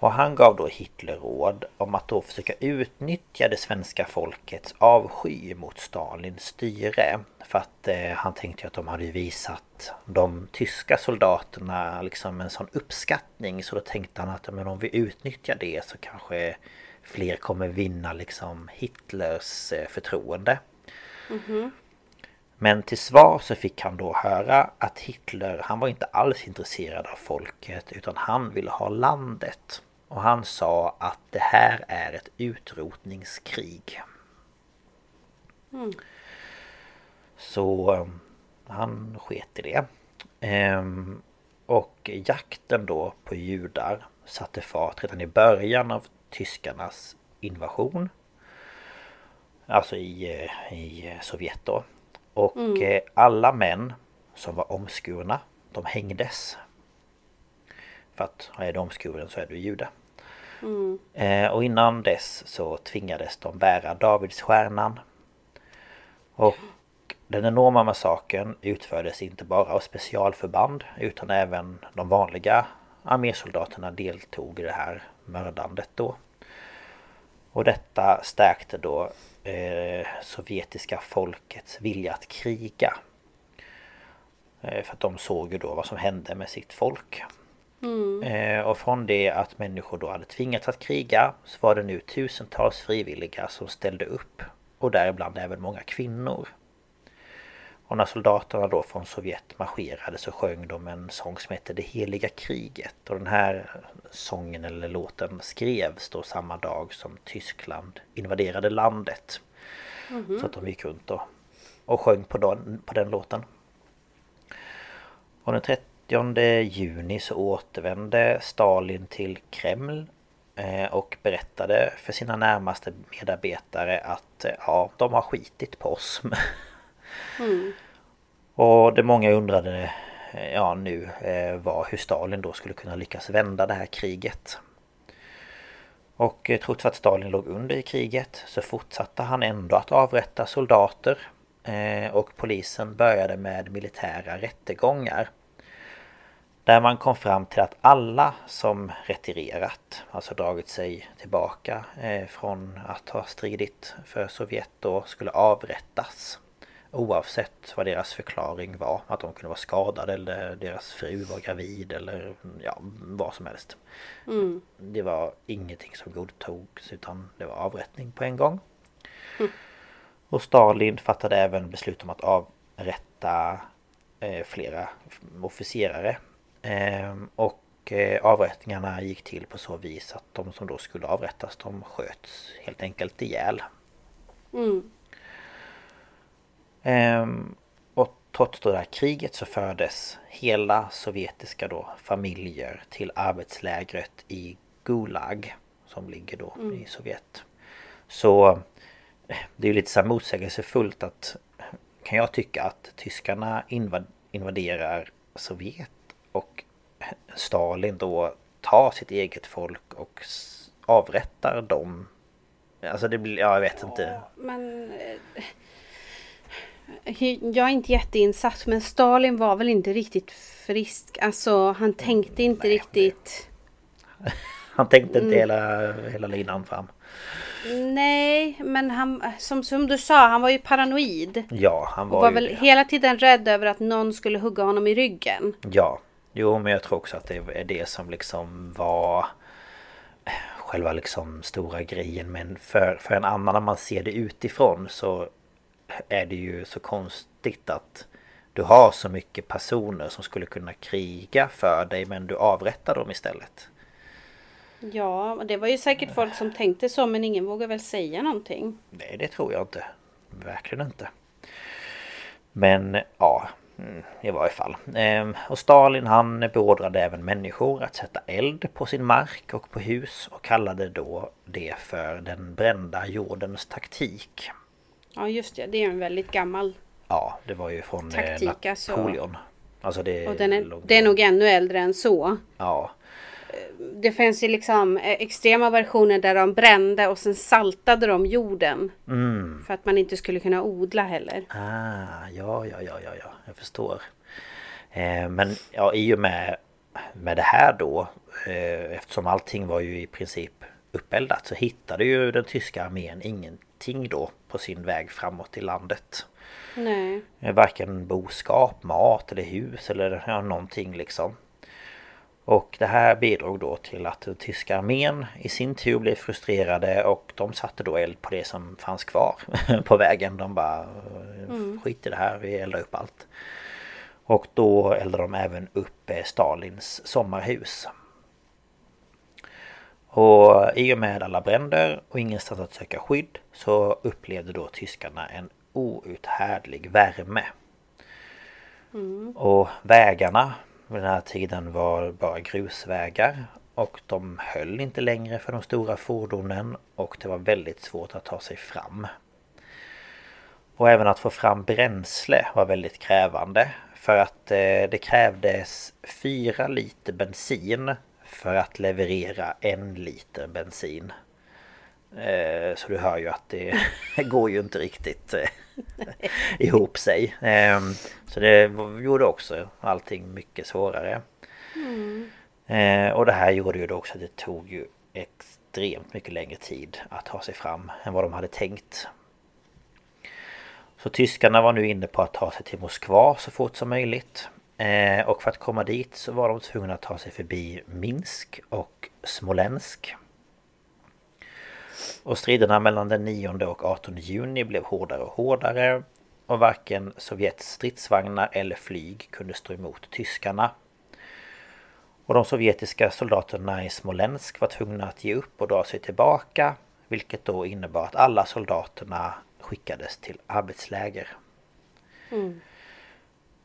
Och han gav då Hitler råd om att då försöka utnyttja det svenska folkets avsky mot Stalins styre. För att eh, han tänkte att de hade visat de tyska soldaterna liksom en sån uppskattning. Så då tänkte han att men om vi utnyttjar det så kanske fler kommer vinna liksom Hitlers eh, förtroende. Men till svar så fick han då höra att Hitler, han var inte alls intresserad av folket utan han ville ha landet. Och han sa att det här är ett utrotningskrig. Så eh, han sket i det. Ehm, och jakten då på judar satte fart redan i början av tyskarnas invasion. Alltså i, eh, i Sovjet då. Och eh, alla män som var omskurna, de hängdes. För att är du omskuren så är du jude. Mm. Eh, och innan dess så tvingades de bära Davidsstjärnan. Och den enorma massakern utfördes inte bara av specialförband utan även de vanliga armésoldaterna deltog i det här mördandet då. Och detta stärkte då eh, sovjetiska folkets vilja att kriga. Eh, för att de såg ju då vad som hände med sitt folk. Eh, och från det att människor då hade tvingats att kriga så var det nu tusentals frivilliga som ställde upp. Och däribland även många kvinnor. Och när soldaterna då från Sovjet marscherade så sjöng de en sång som hette Det heliga kriget. Och den här sången eller låten skrevs då samma dag som Tyskland invaderade landet. Så att de gick runt och, och sjöng på den, på den låten. Och den 30 juni så återvände Stalin till Kreml eh, och berättade för sina närmaste medarbetare att eh, ja, de har skitit på oss. (laughs) Och det många undrade eh, ja, nu var hur Stalin då skulle kunna lyckas vända det här kriget. Och trots att Stalin låg under i kriget så fortsatte han ändå att avrätta soldater och polisen började med militära rättegångar. Där man kom fram till att alla som retirerat, alltså dragit sig tillbaka eh, från att ha stridit för Sovjet då, skulle avrättas. Oavsett vad deras förklaring var. Att de kunde vara skadade eller deras fru var gravid eller ja, vad som helst. Mm. Det var ingenting som godtogs utan det var avrättning på en gång. Mm. Och Stalin fattade även beslut om att avrätta eh, flera officerare. Eh, och eh, avrättningarna gick till på så vis att de som då skulle avrättas de sköts helt enkelt ihjäl. Mm. Ehm, och trots det här kriget så fördes hela sovjetiska då familjer till arbetslägret i Gulag. Som ligger då i Sovjet. Så det är lite så här motsägelsefullt att kan jag tycka att tyskarna invad invaderar Sovjet och Stalin då tar sitt eget folk och avrättar dem. Alltså det blir, ja jag vet inte. Men... eh, Jag är inte jätteinsatt men Stalin var väl inte riktigt frisk. Alltså han tänkte inte riktigt... (laughs) Han tänkte inte hela, hela linan fram. Nej, men han, som, som du sa, han var ju paranoid. Ja, han Och var, var ju väl det. hela tiden rädd över att någon skulle hugga honom i ryggen. Ja, jo men jag tror också att det är det som liksom var själva liksom stora grejen. Men för, för en annan när man ser det utifrån så är det ju så konstigt att du har så mycket personer som skulle kunna kriga för dig men du avrättar dem istället. Ja, och det var ju säkert folk som tänkte så men ingen vågar väl säga någonting. Nej, det tror jag inte. Verkligen inte. Men ja, i varje fall. Ehm, Och Stalin han beordrade även människor att sätta eld på sin mark och på hus och kallade då det för den brända jordens taktik. Ja just det, det är en väldigt gammal. Ja, det var ju från eh, Taktik, alltså. Napoleon. Alltså det, Och den är, det är nog ännu äldre än så. Ja, Det finns ju liksom eh, extrema versioner där de brände och sen saltade de jorden. mm. För att man inte skulle kunna odla heller. Ah, ja, ja, ja, ja, ja, jag förstår. Eh, men ja, i och med, med det här då, eh, eftersom allting var ju i princip uppeldat så hittade ju den tyska armén ingenting då på sin väg framåt i landet. Nej. Eh, Varken boskap, mat eller hus eller ja, någonting liksom. Och det här bidrog då till att den tyska armén i sin tur blev frustrerade och de satte då eld på det som fanns kvar (laughs) på vägen. De bara "Eh, skit i det här, vi eldar upp allt. Och då eldade de även upp eh, Stalins sommarhus. Och i och med alla bränder och ingenstans att söka skydd så upplevde då tyskarna en outhärdlig värme. Och vägarna vid den här tiden var bara grusvägar och de höll inte längre för de stora fordonen och det var väldigt svårt att ta sig fram. Och även att få fram bränsle var väldigt krävande för att eh, det krävdes fyra liter bensin för att leverera en liter bensin. Eh, så du hör ju att det (laughs) går ju inte riktigt eh. (laughs) ihop sig. Eh, Så det gjorde också allting mycket svårare. Eh, Och det här gjorde ju då också att det tog ju extremt mycket längre tid att ta sig fram än vad de hade tänkt. Så tyskarna var nu inne på att ta sig till Moskva så fort som möjligt. Eh, Och för att komma dit så var de tvungna att ta sig förbi Minsk och Smolensk. Och striderna mellan den 9 och 18 juni blev hårdare och hårdare. Och varken Sovjets stridsvagnar eller flyg kunde stå emot tyskarna. Och de sovjetiska soldaterna i Smolensk var tvungna att ge upp och dra sig tillbaka. Vilket då innebar att alla soldaterna skickades till arbetsläger.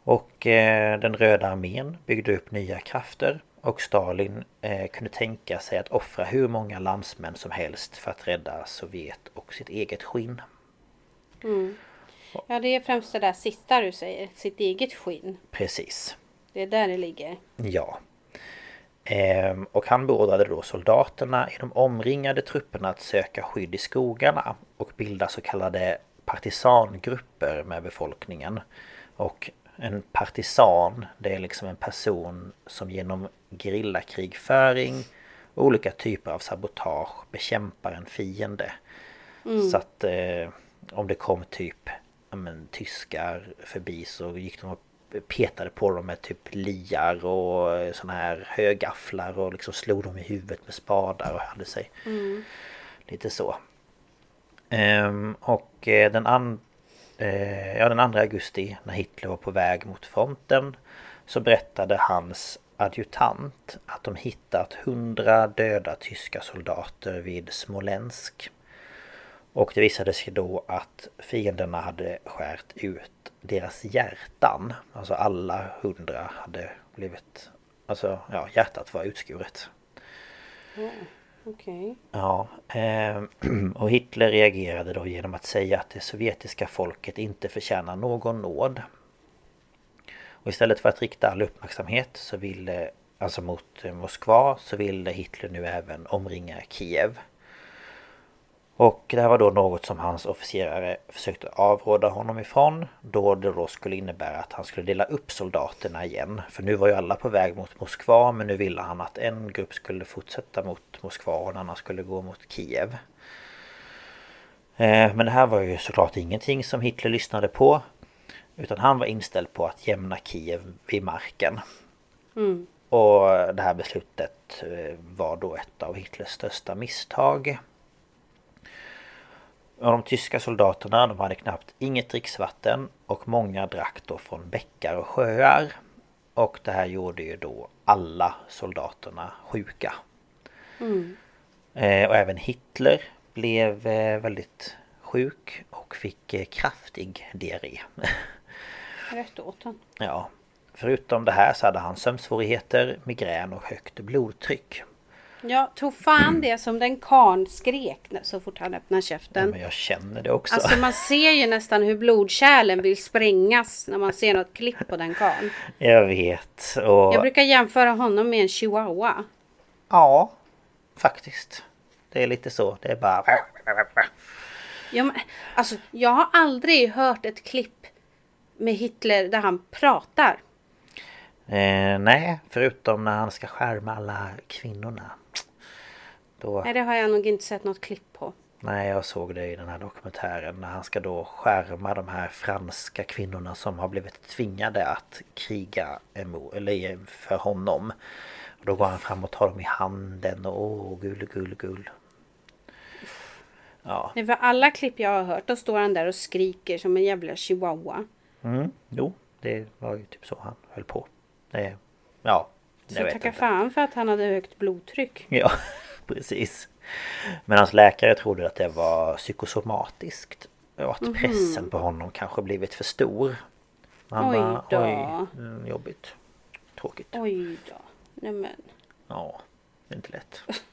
Och eh, den röda armén byggde upp nya krafter. Och Stalin eh, kunde tänka sig att offra hur många landsmän som helst för att rädda Sovjet och sitt eget skinn. Ja, det är främst det där sista du säger. Sitt eget skinn. Precis. Det är där det ligger. Ja. Ehm, och han beordrade då soldaterna i de omringade trupperna att söka skydd i skogarna och bilda så kallade partisangrupper med befolkningen. Och en partisan, det är liksom en person som genom gerillakrigföring och olika typer av sabotage bekämpar en fiende. Mm. Så att eh, om det kom typ men, tyskar förbi så gick de och petade på dem med typ liar och såna här högafflar och liksom slog dem i huvudet med spadar och hade sig. Mm. Lite så. Ehm, och eh, den, an, eh, ja, den 2 augusti när Hitler var på väg mot fronten så berättade hans adjutant att de hittat hundra döda tyska soldater vid Smolensk. Och det visade sig då att fienderna hade skärt ut deras hjärtan. Alltså alla hundra hade blivit... Alltså ja, hjärtat var utskuret. Mm, Okej. Okay. Ja. Eh, (clears throat) och Hitler reagerade då genom att säga att det sovjetiska folket inte förtjänar någon nåd. Och istället för att rikta all uppmärksamhet så ville, eh, alltså mot eh, Moskva, så ville Hitler nu även omringa Kiev. Och det här var då något som hans officerare försökte avråda honom ifrån. Då det då skulle innebära att han skulle dela upp soldaterna igen. För nu var ju alla på väg mot Moskva men nu ville han att en grupp skulle fortsätta mot Moskva och en annan skulle gå mot Kiev. Eh, men det här var ju såklart ingenting som Hitler lyssnade på. Utan han var inställd på att jämna Kiev vid marken. Mm. Och det här beslutet eh, var då ett av Hitlers största misstag. Och de tyska soldaterna de hade knappt inget dricksvatten och många drack då från bäckar och sjöar. Och det här gjorde ju då alla soldaterna sjuka. Mm. Eh, och även Hitler blev eh, väldigt sjuk och fick eh, kraftig diarré. (laughs) Rätt åt han. Ja. Förutom det här så hade han sömnsvårigheter, migrän och högt blodtryck. Ja, tro fan det som den karn skrek så fort han öppnade käften. Ja, men jag känner det också. Alltså man ser ju nästan hur blodkärlen vill sprängas när man ser något klipp på den karn. (laughs) Jag vet. Och... Jag brukar jämföra honom med en chihuahua. Ja, faktiskt. Det är lite så. Det är bara... Ja, men, alltså, jag har aldrig hört ett klipp med Hitler där han pratar. Eh, nej, förutom när han ska skärma alla kvinnorna. Då... Nej, det har jag nog inte sett något klipp på. Nej, jag såg det i den här dokumentären när han ska då skärma de här franska kvinnorna som har blivit tvingade att kriga emot, eller för honom. Och då går han fram och tar dem i handen och åh, gull, gull, gull. Ja. Nej, för alla klipp jag har hört, då står han där och skriker som en jävla chihuahua. Mm, jo, det var ju typ så han höll på. Det, ja, så jag tacka fan för att han hade högt blodtryck. Ja, (laughs) precis. Men hans läkare trodde att det var psykosomatiskt. Och att mm -hmm. pressen på honom kanske blivit för stor. Han oj bara, då. Oj, mm, jobbigt. Tråkigt. Oj då. Nämen. Ja, det är inte lätt. (laughs)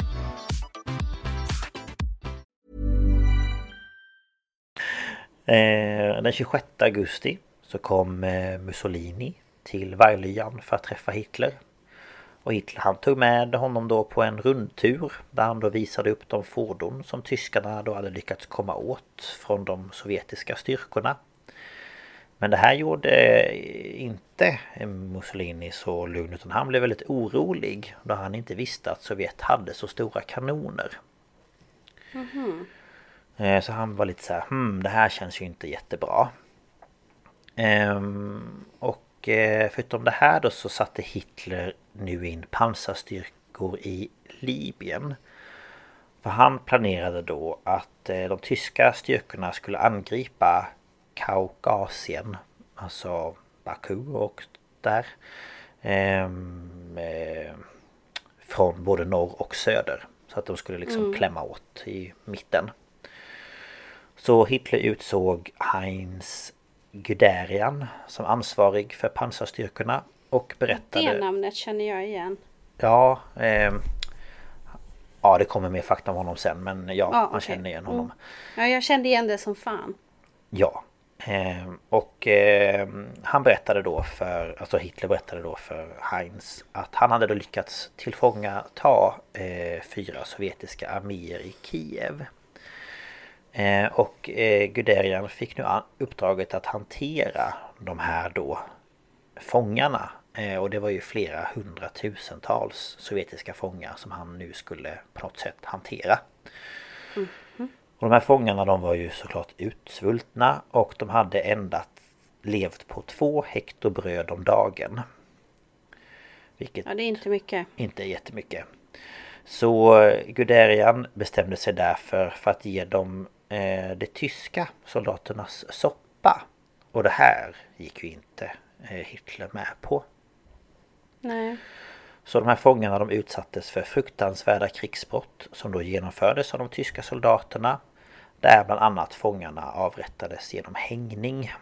Eh, den 26 augusti så kom eh, Mussolini till Varglyan för att träffa Hitler. Och Hitler han tog med honom då på en rundtur där han då visade upp de fordon som tyskarna då hade lyckats komma åt från de sovjetiska styrkorna. Men det här gjorde eh, inte Mussolini så lugn utan han blev väldigt orolig då han inte visste att Sovjet hade så stora kanoner. Mm -hmm. Så han var lite så här, hmm, det här känns ju inte jättebra. Ehm, och eh, förutom det här då så satte Hitler nu in pansarstyrkor i Libyen. För han planerade då att eh, de tyska styrkorna skulle angripa Kaukasien. Alltså Baku och där. Ehm, eh, från både norr och söder. Så att de skulle liksom mm. klämma åt i mitten. Så Hitler utsåg Heinz Guderian som ansvarig för pansarstyrkorna och berättade... Det namnet känner jag igen. Ja, eh, ja det kommer mer fakta om honom sen men ja, ja man okay. känner igen honom. Mm. Ja, jag kände igen det som fan. Ja. Eh, och eh, han berättade då för, alltså Hitler berättade då för Heinz att han hade då lyckats tillfånga ta eh, fyra sovjetiska arméer i Kiev. Eh, och eh, Guderian fick nu uppdraget att hantera de här då fångarna. Eh, och det var ju flera hundratusentals sovjetiska fångar som han nu skulle på något sätt hantera. Mm. Och de här fångarna de var ju såklart utsvultna och de hade endast levt på två hekto bröd om dagen. Vilket ja, det är inte mycket. Inte jättemycket. Så Guderian bestämde sig därför för att ge dem eh, de tyska soldaternas soppa. Och det här gick ju inte eh, Hitler med på. Nej. Så de här fångarna de utsattes för fruktansvärda krigsbrott som då genomfördes av de tyska soldaterna. Där bland annat fångarna avrättades genom hängning.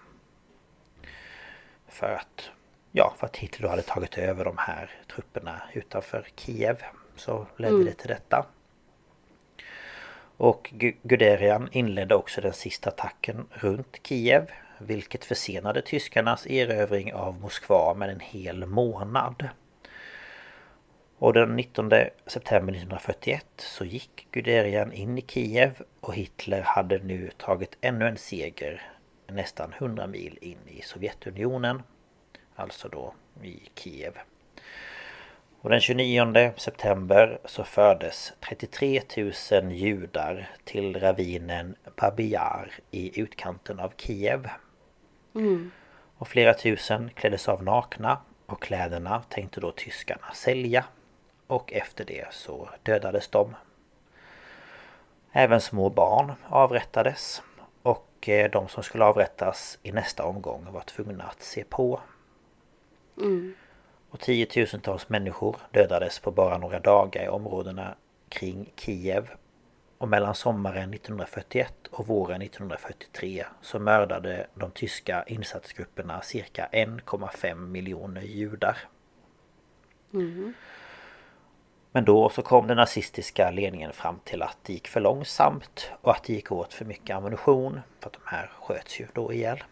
För att, ja, för att Hitler då hade tagit över de här trupperna utanför Kiev. Så ledde mm. det till detta. Och Guderian inledde också den sista attacken runt Kiev vilket försenade tyskarnas erövring av Moskva med en hel månad. Och den 19 september 1941 så gick Guderian in i Kiev och Hitler hade nu tagit ännu en seger nästan 100 mil in i Sovjetunionen. Alltså då i Kiev. Och den 29 september så fördes 33 000 judar till ravinen Babiar i utkanten av Kiev. Mm. Och flera tusen kläddes av nakna och kläderna tänkte då tyskarna sälja. Och efter det så dödades de. Även små barn avrättades. Och eh, de som skulle avrättas i nästa omgång var tvungna att se på. Mm. Och tiotusentals människor dödades på bara några dagar i områdena kring Kiev. Och mellan sommaren 1941 och våren 1943 så mördade de tyska insatsgrupperna cirka 1,5 miljoner judar. Mm. Men då så kom den nazistiska ledningen fram till att det gick för långsamt och att det gick åt för mycket ammunition. För att de här sköts ju då ihjäl.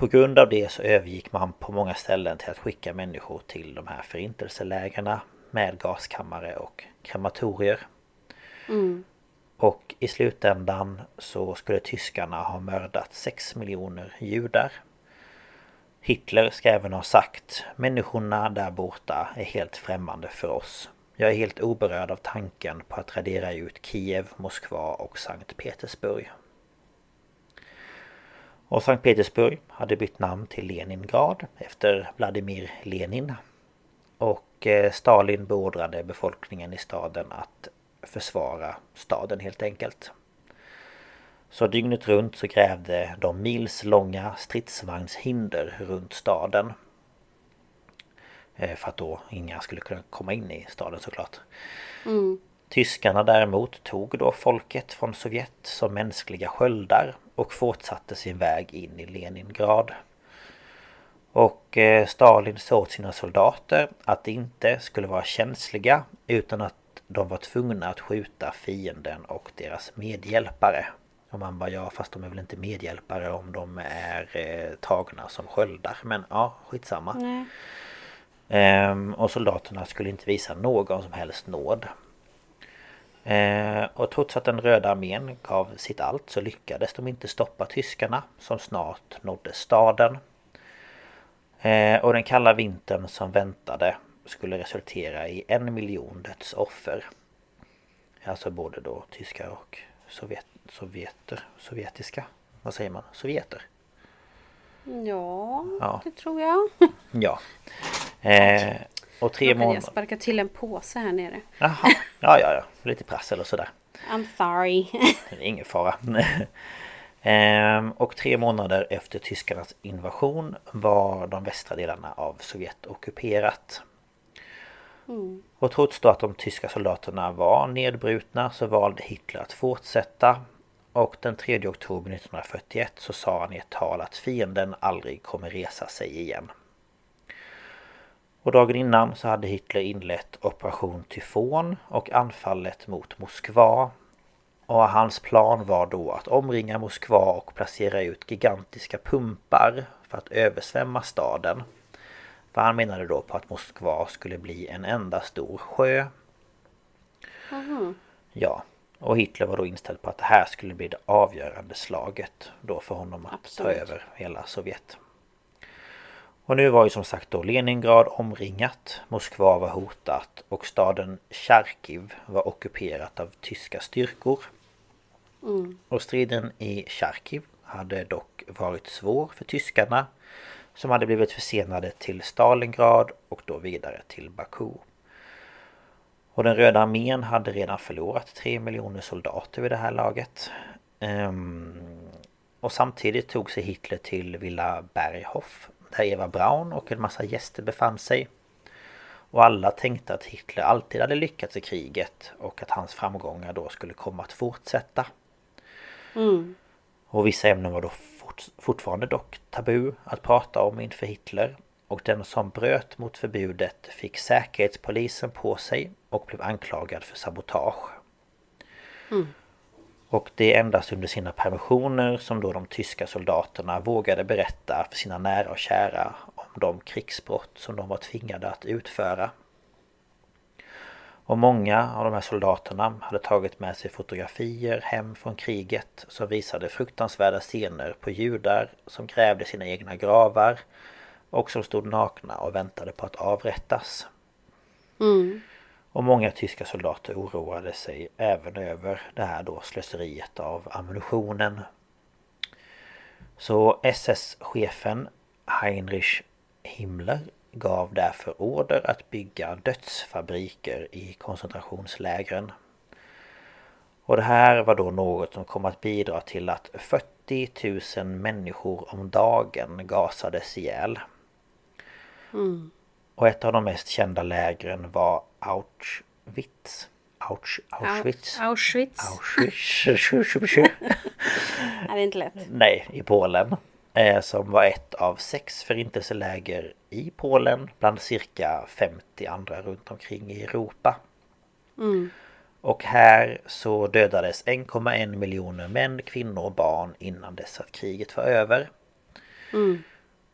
På grund av det så övergick man på många ställen till att skicka människor till de här förintelselägren med gaskammare och krematorier. Mm. Och i slutändan så skulle tyskarna ha mördat 6 miljoner judar. Hitler ska även ha sagt Människorna där borta är helt främmande för oss. Jag är helt oberörd av tanken på att radera ut Kiev, Moskva och Sankt Petersburg. Och Sankt Petersburg hade bytt namn till Leningrad efter Vladimir Lenin. Och eh, Stalin beordrade befolkningen i staden att försvara staden helt enkelt. Så dygnet runt så grävde de milslånga stridsvagnshinder runt staden. Eh, för att då inga skulle kunna komma in i staden såklart. Mm. Tyskarna däremot tog då folket från Sovjet som mänskliga sköldar och fortsatte sin väg in i Leningrad. Och eh, Stalin sa åt sina soldater att de inte skulle vara känsliga utan att de var tvungna att skjuta fienden och deras medhjälpare. Och man bara ja fast de är väl inte medhjälpare om de är eh, tagna som sköldar. Men ja skitsamma. Ehm, och soldaterna skulle inte visa någon som helst nåd. Eh, Och trots att den röda armén gav sitt allt så lyckades de inte stoppa tyskarna som snart nådde staden. Eh, och den kalla vintern som väntade skulle resultera i en miljon dödsoffer. Alltså både då tyskar och sovjet, sovjeter, sovjetiska, vad säger man, sovjeter? Ja, Ja. det tror jag. Ja. (laughs) Eh, och tre kan jag månader... sparka till en påse här nere. Jaha, ja ja ja, lite prassel och sådär. I'm sorry. Ingen fara. (laughs) Ehm, och tre månader efter tyskarnas invasion var de västra delarna av Sovjet ockuperat. Och trots då att de tyska soldaterna var nedbrutna så valde Hitler att fortsätta. Och den 3 oktober 1941 så sa han i ett tal att fienden aldrig kommer resa sig igen. Och dagen innan så hade Hitler inlett Operation Tyfon och anfallet mot Moskva. Och hans plan var då att omringa Moskva och placera ut gigantiska pumpar för att översvämma staden. För han menade då på att Moskva skulle bli en enda stor sjö. Ja, och Hitler var då inställd på att det här skulle bli det avgörande slaget då för honom att Absolut. ta över hela Sovjet. Och nu var ju som sagt då Leningrad omringat, Moskva var hotat och staden Charkiv var ockuperat av tyska styrkor. Och striden i Charkiv hade dock varit svår för tyskarna som hade blivit försenade till Stalingrad och då vidare till Baku. Och den röda armén hade redan förlorat 3 miljoner soldater vid det här laget. Ehm, och samtidigt tog sig Hitler till Villa Berghof där Eva Braun och en massa gäster befann sig. Och alla tänkte att Hitler alltid hade lyckats i kriget och att hans framgångar då skulle komma att fortsätta. Och vissa ämnen var då fort, fortfarande dock tabu att prata om inför Hitler. Och den som bröt mot förbudet fick säkerhetspolisen på sig och blev anklagad för sabotage. Och det är endast under sina permissioner som då de tyska soldaterna vågade berätta för sina nära och kära om de krigsbrott som de var tvingade att utföra. Och många av de här soldaterna hade tagit med sig fotografier hem från kriget som visade fruktansvärda scener på judar som grävde sina egna gravar och som stod nakna och väntade på att avrättas. Mm. Och många tyska soldater oroade sig även över det här då slöseriet av ammunitionen. Så SS-chefen Heinrich Himmler gav därför order att bygga dödsfabriker i koncentrationslägren. Och det här var då något som kom att bidra till att 40 000 människor om dagen gasades ihjäl. Och ett av de mest kända lägren var Auschwitz. Ausch, Auschwitz. Auschwitz. Auschwitz. (laughs) är det inte lätt? Nej, i Polen. Eh, som var ett av sex förintelseläger i Polen bland cirka 50 andra runt omkring i Europa. Och här så dödades 1,1 miljoner män, kvinnor och barn innan dess att kriget var över.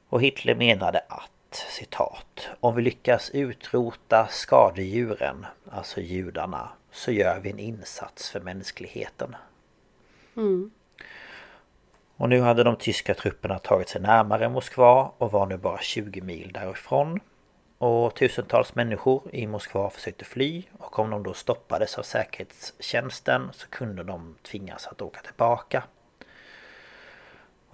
Och Hitler menade att citat Om vi lyckas utrota skadedjuren, alltså judarna, så gör vi en insats för mänskligheten. Och nu hade de tyska trupperna tagit sig närmare Moskva och var nu bara 20 mil därifrån. Och tusentals människor i Moskva försökte fly och om de då stoppades av säkerhetstjänsten så kunde de tvingas att åka tillbaka.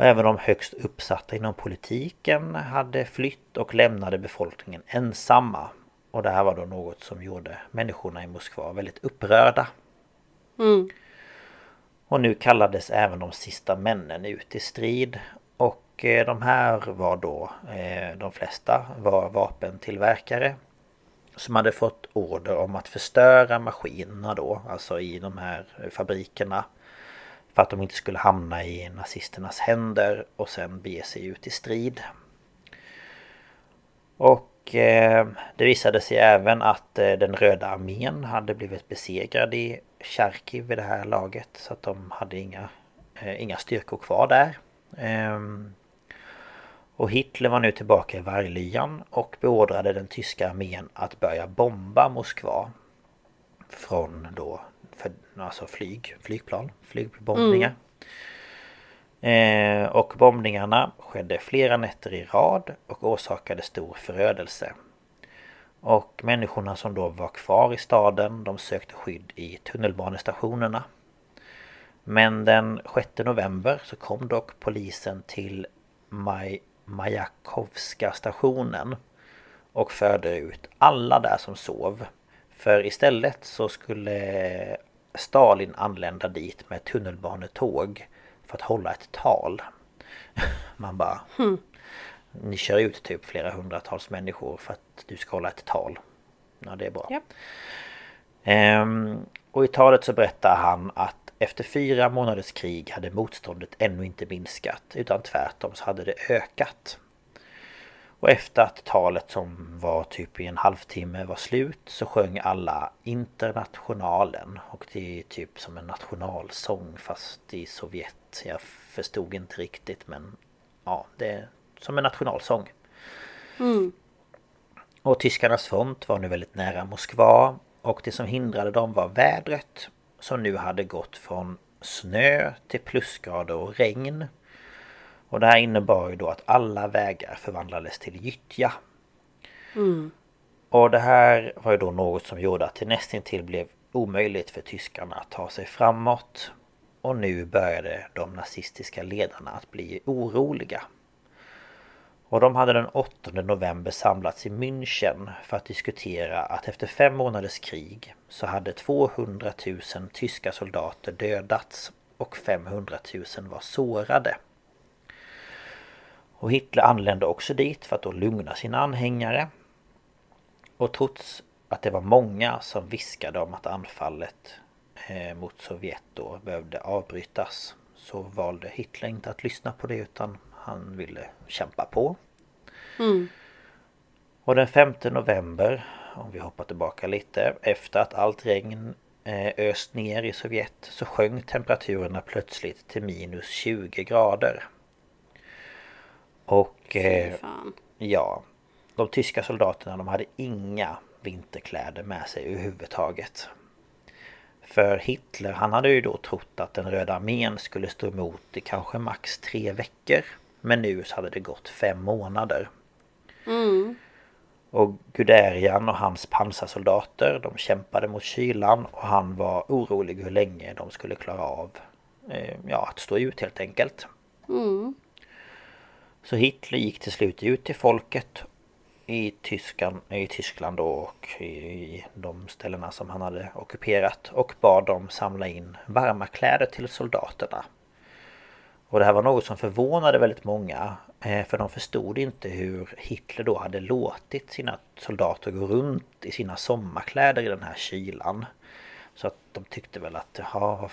Och även de högst uppsatta inom politiken hade flytt och lämnade befolkningen ensamma. Och det här var då något som gjorde människorna i Moskva väldigt upprörda. Och nu kallades även de sista männen ut i strid. Och eh, de här var då, eh, de flesta var vapentillverkare. Som hade fått order om att förstöra maskinerna då, alltså i de här fabrikerna. För att de inte skulle hamna i nazisternas händer och sen bege sig ut i strid. Och eh, det visade sig även att eh, den röda armén hade blivit besegrad i Charkiv vid det här laget. Så att de hade inga, eh, inga styrkor kvar där. Ehm, och Hitler var nu tillbaka i Varglyan och beordrade den tyska armén att börja bomba Moskva. Från då, för alltså flyg, flygplan, flygbombningar. Eh, och bombningarna skedde flera nätter i rad och orsakade stor förödelse. Och människorna som då var kvar i staden de sökte skydd i tunnelbanestationerna. Men den 6 november så kom dock polisen till Maj Majakovska stationen och förde ut alla där som sov. För istället så skulle Stalin anlända dit med tunnelbanetåg för att hålla ett tal. (laughs) Man bara... Hmm. Ni kör ut typ flera hundratals människor för att du ska hålla ett tal. Ja, det är bra. Yep. Ehm, och i talet så berättar han att efter fyra månaders krig hade motståndet ännu inte minskat utan tvärtom så hade det ökat. Och efter att talet som var typ i en halvtimme var slut så sjöng alla Internationalen och det är typ som en nationalsång fast i Sovjet. Jag förstod inte riktigt men ja, det är som en nationalsång. Mm. Och tyskarnas front var nu väldigt nära Moskva och det som hindrade dem var vädret som nu hade gått från snö till plusgrader och regn. Och det här innebar ju då att alla vägar förvandlades till gyttja. Mm. Och det här var ju då något som gjorde att det nästintill blev omöjligt för tyskarna att ta sig framåt. Och nu började de nazistiska ledarna att bli oroliga. Och de hade den 8 november samlats i München för att diskutera att efter fem månaders krig så hade 200 000 tyska soldater dödats och 500 000 var sårade. Och Hitler anlände också dit för att lugna sina anhängare. Och trots att det var många som viskade om att anfallet eh, mot Sovjet då behövde avbrytas så valde Hitler inte att lyssna på det utan han ville kämpa på. Mm. Och den 5 november, om vi hoppar tillbaka lite, efter att allt regn eh, öst ner i Sovjet så sjönk temperaturerna plötsligt till minus 20 grader. Och... Eh, ja. De tyska soldaterna de hade inga vinterkläder med sig överhuvudtaget. För Hitler han hade ju då trott att den röda armén skulle stå emot i kanske max tre veckor. Men nu så hade det gått fem månader. Mm. Och Guderian och hans pansarsoldater de kämpade mot kylan och han var orolig hur länge de skulle klara av eh, ja, att stå ut helt enkelt. Mm. Så Hitler gick till slut ut till folket i, Tyskan, i Tyskland och i, i de ställena som han hade ockuperat och bad dem samla in varma kläder till soldaterna. Och det här var något som förvånade väldigt många eh, för de förstod inte hur Hitler då hade låtit sina soldater gå runt i sina sommarkläder i den här kylan. Så att de tyckte väl att, ja,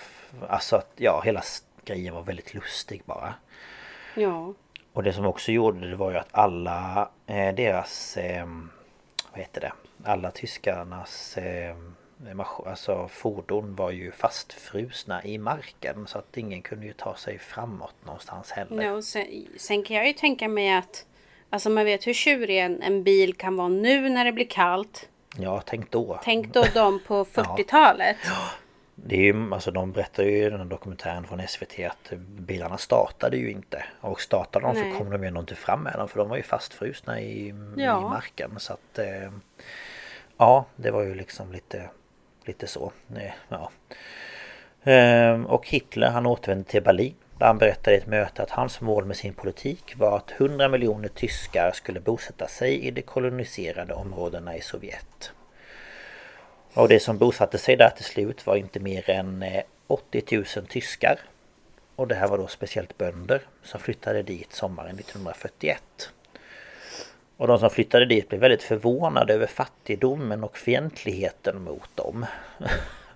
alltså att ja, hela grejen var väldigt lustig bara. Ja. Och det som också gjorde det var ju att alla eh, deras, eh, vad heter det, alla tyskarnas eh, alltså fordon var ju fastfrusna i marken så att ingen kunde ju ta sig framåt någonstans heller. No, sen, sen kan jag ju tänka mig att Alltså man vet hur tjurig en, en bil kan vara nu när det blir kallt. Ja, tänk då. Tänk då de på 40-talet. (laughs) Ja. (gasps) Det är ju, alltså de berättar ju i den här dokumentären från SVT att bilarna startade ju inte. Och startade de Nej. så kom de ju ändå inte fram med dem för de var ju fastfrusna i, ja. i marken. Så att eh, Ja, det var ju liksom lite Lite så. Ja. Ehm, och Hitler han återvände till Berlin. Där han berättade i ett möte att hans mål med sin politik var att 100 miljoner tyskar skulle bosätta sig i de koloniserade områdena i Sovjet. Och det som bosatte sig där till slut var inte mer än 80 eh, 000 tyskar. Och det här var då speciellt bönder som flyttade dit sommaren 1941. Och de som flyttade dit blev väldigt förvånade över fattigdomen och fientligheten mot dem. (laughs)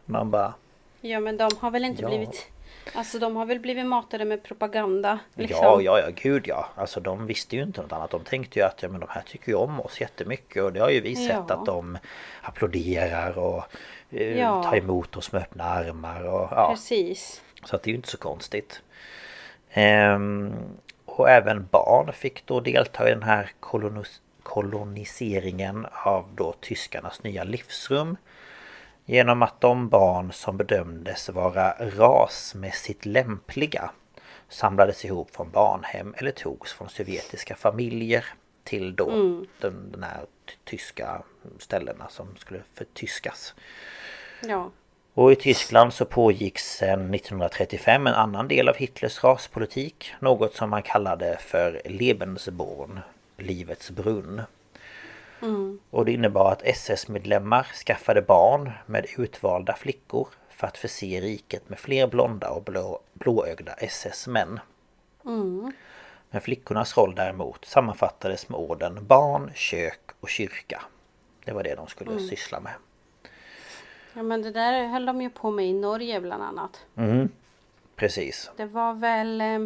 Man bara... Ja men de har väl inte ja. blivit... Alltså de har väl blivit matade med propaganda? Liksom. Ja, ja, ja, gud ja. Alltså de visste ju inte något annat. De tänkte ju att ja, men de här tycker ju om oss jättemycket. Och det har ju vi sett ja. att de applåderar och eh, ja. tar emot oss med öppna armar. Och, ja. Precis. Så att det är ju inte så konstigt. Ehm, och även barn fick då delta i den här kolonis koloniseringen av då tyskarnas nya livsrum. Genom att de barn som bedömdes vara rasmässigt lämpliga samlades ihop från barnhem eller togs från sovjetiska familjer till då Mm. den, den här ty- tyska ställena som skulle förtyskas. Ja. Och i Tyskland så pågick sedan 1935 en annan del av Hitlers raspolitik. Något som man kallade för Lebensborn, livets brunn. Och det innebar att SS-medlemmar skaffade barn med utvalda flickor för att förse riket med fler blonda och blå, blåögda SS-män. Men flickornas roll däremot sammanfattades med orden barn, kök och kyrka. Det var det de skulle syssla med. ja, men det där höll de ju på med i Norge bland annat. Mm, precis. Det var väl... eh,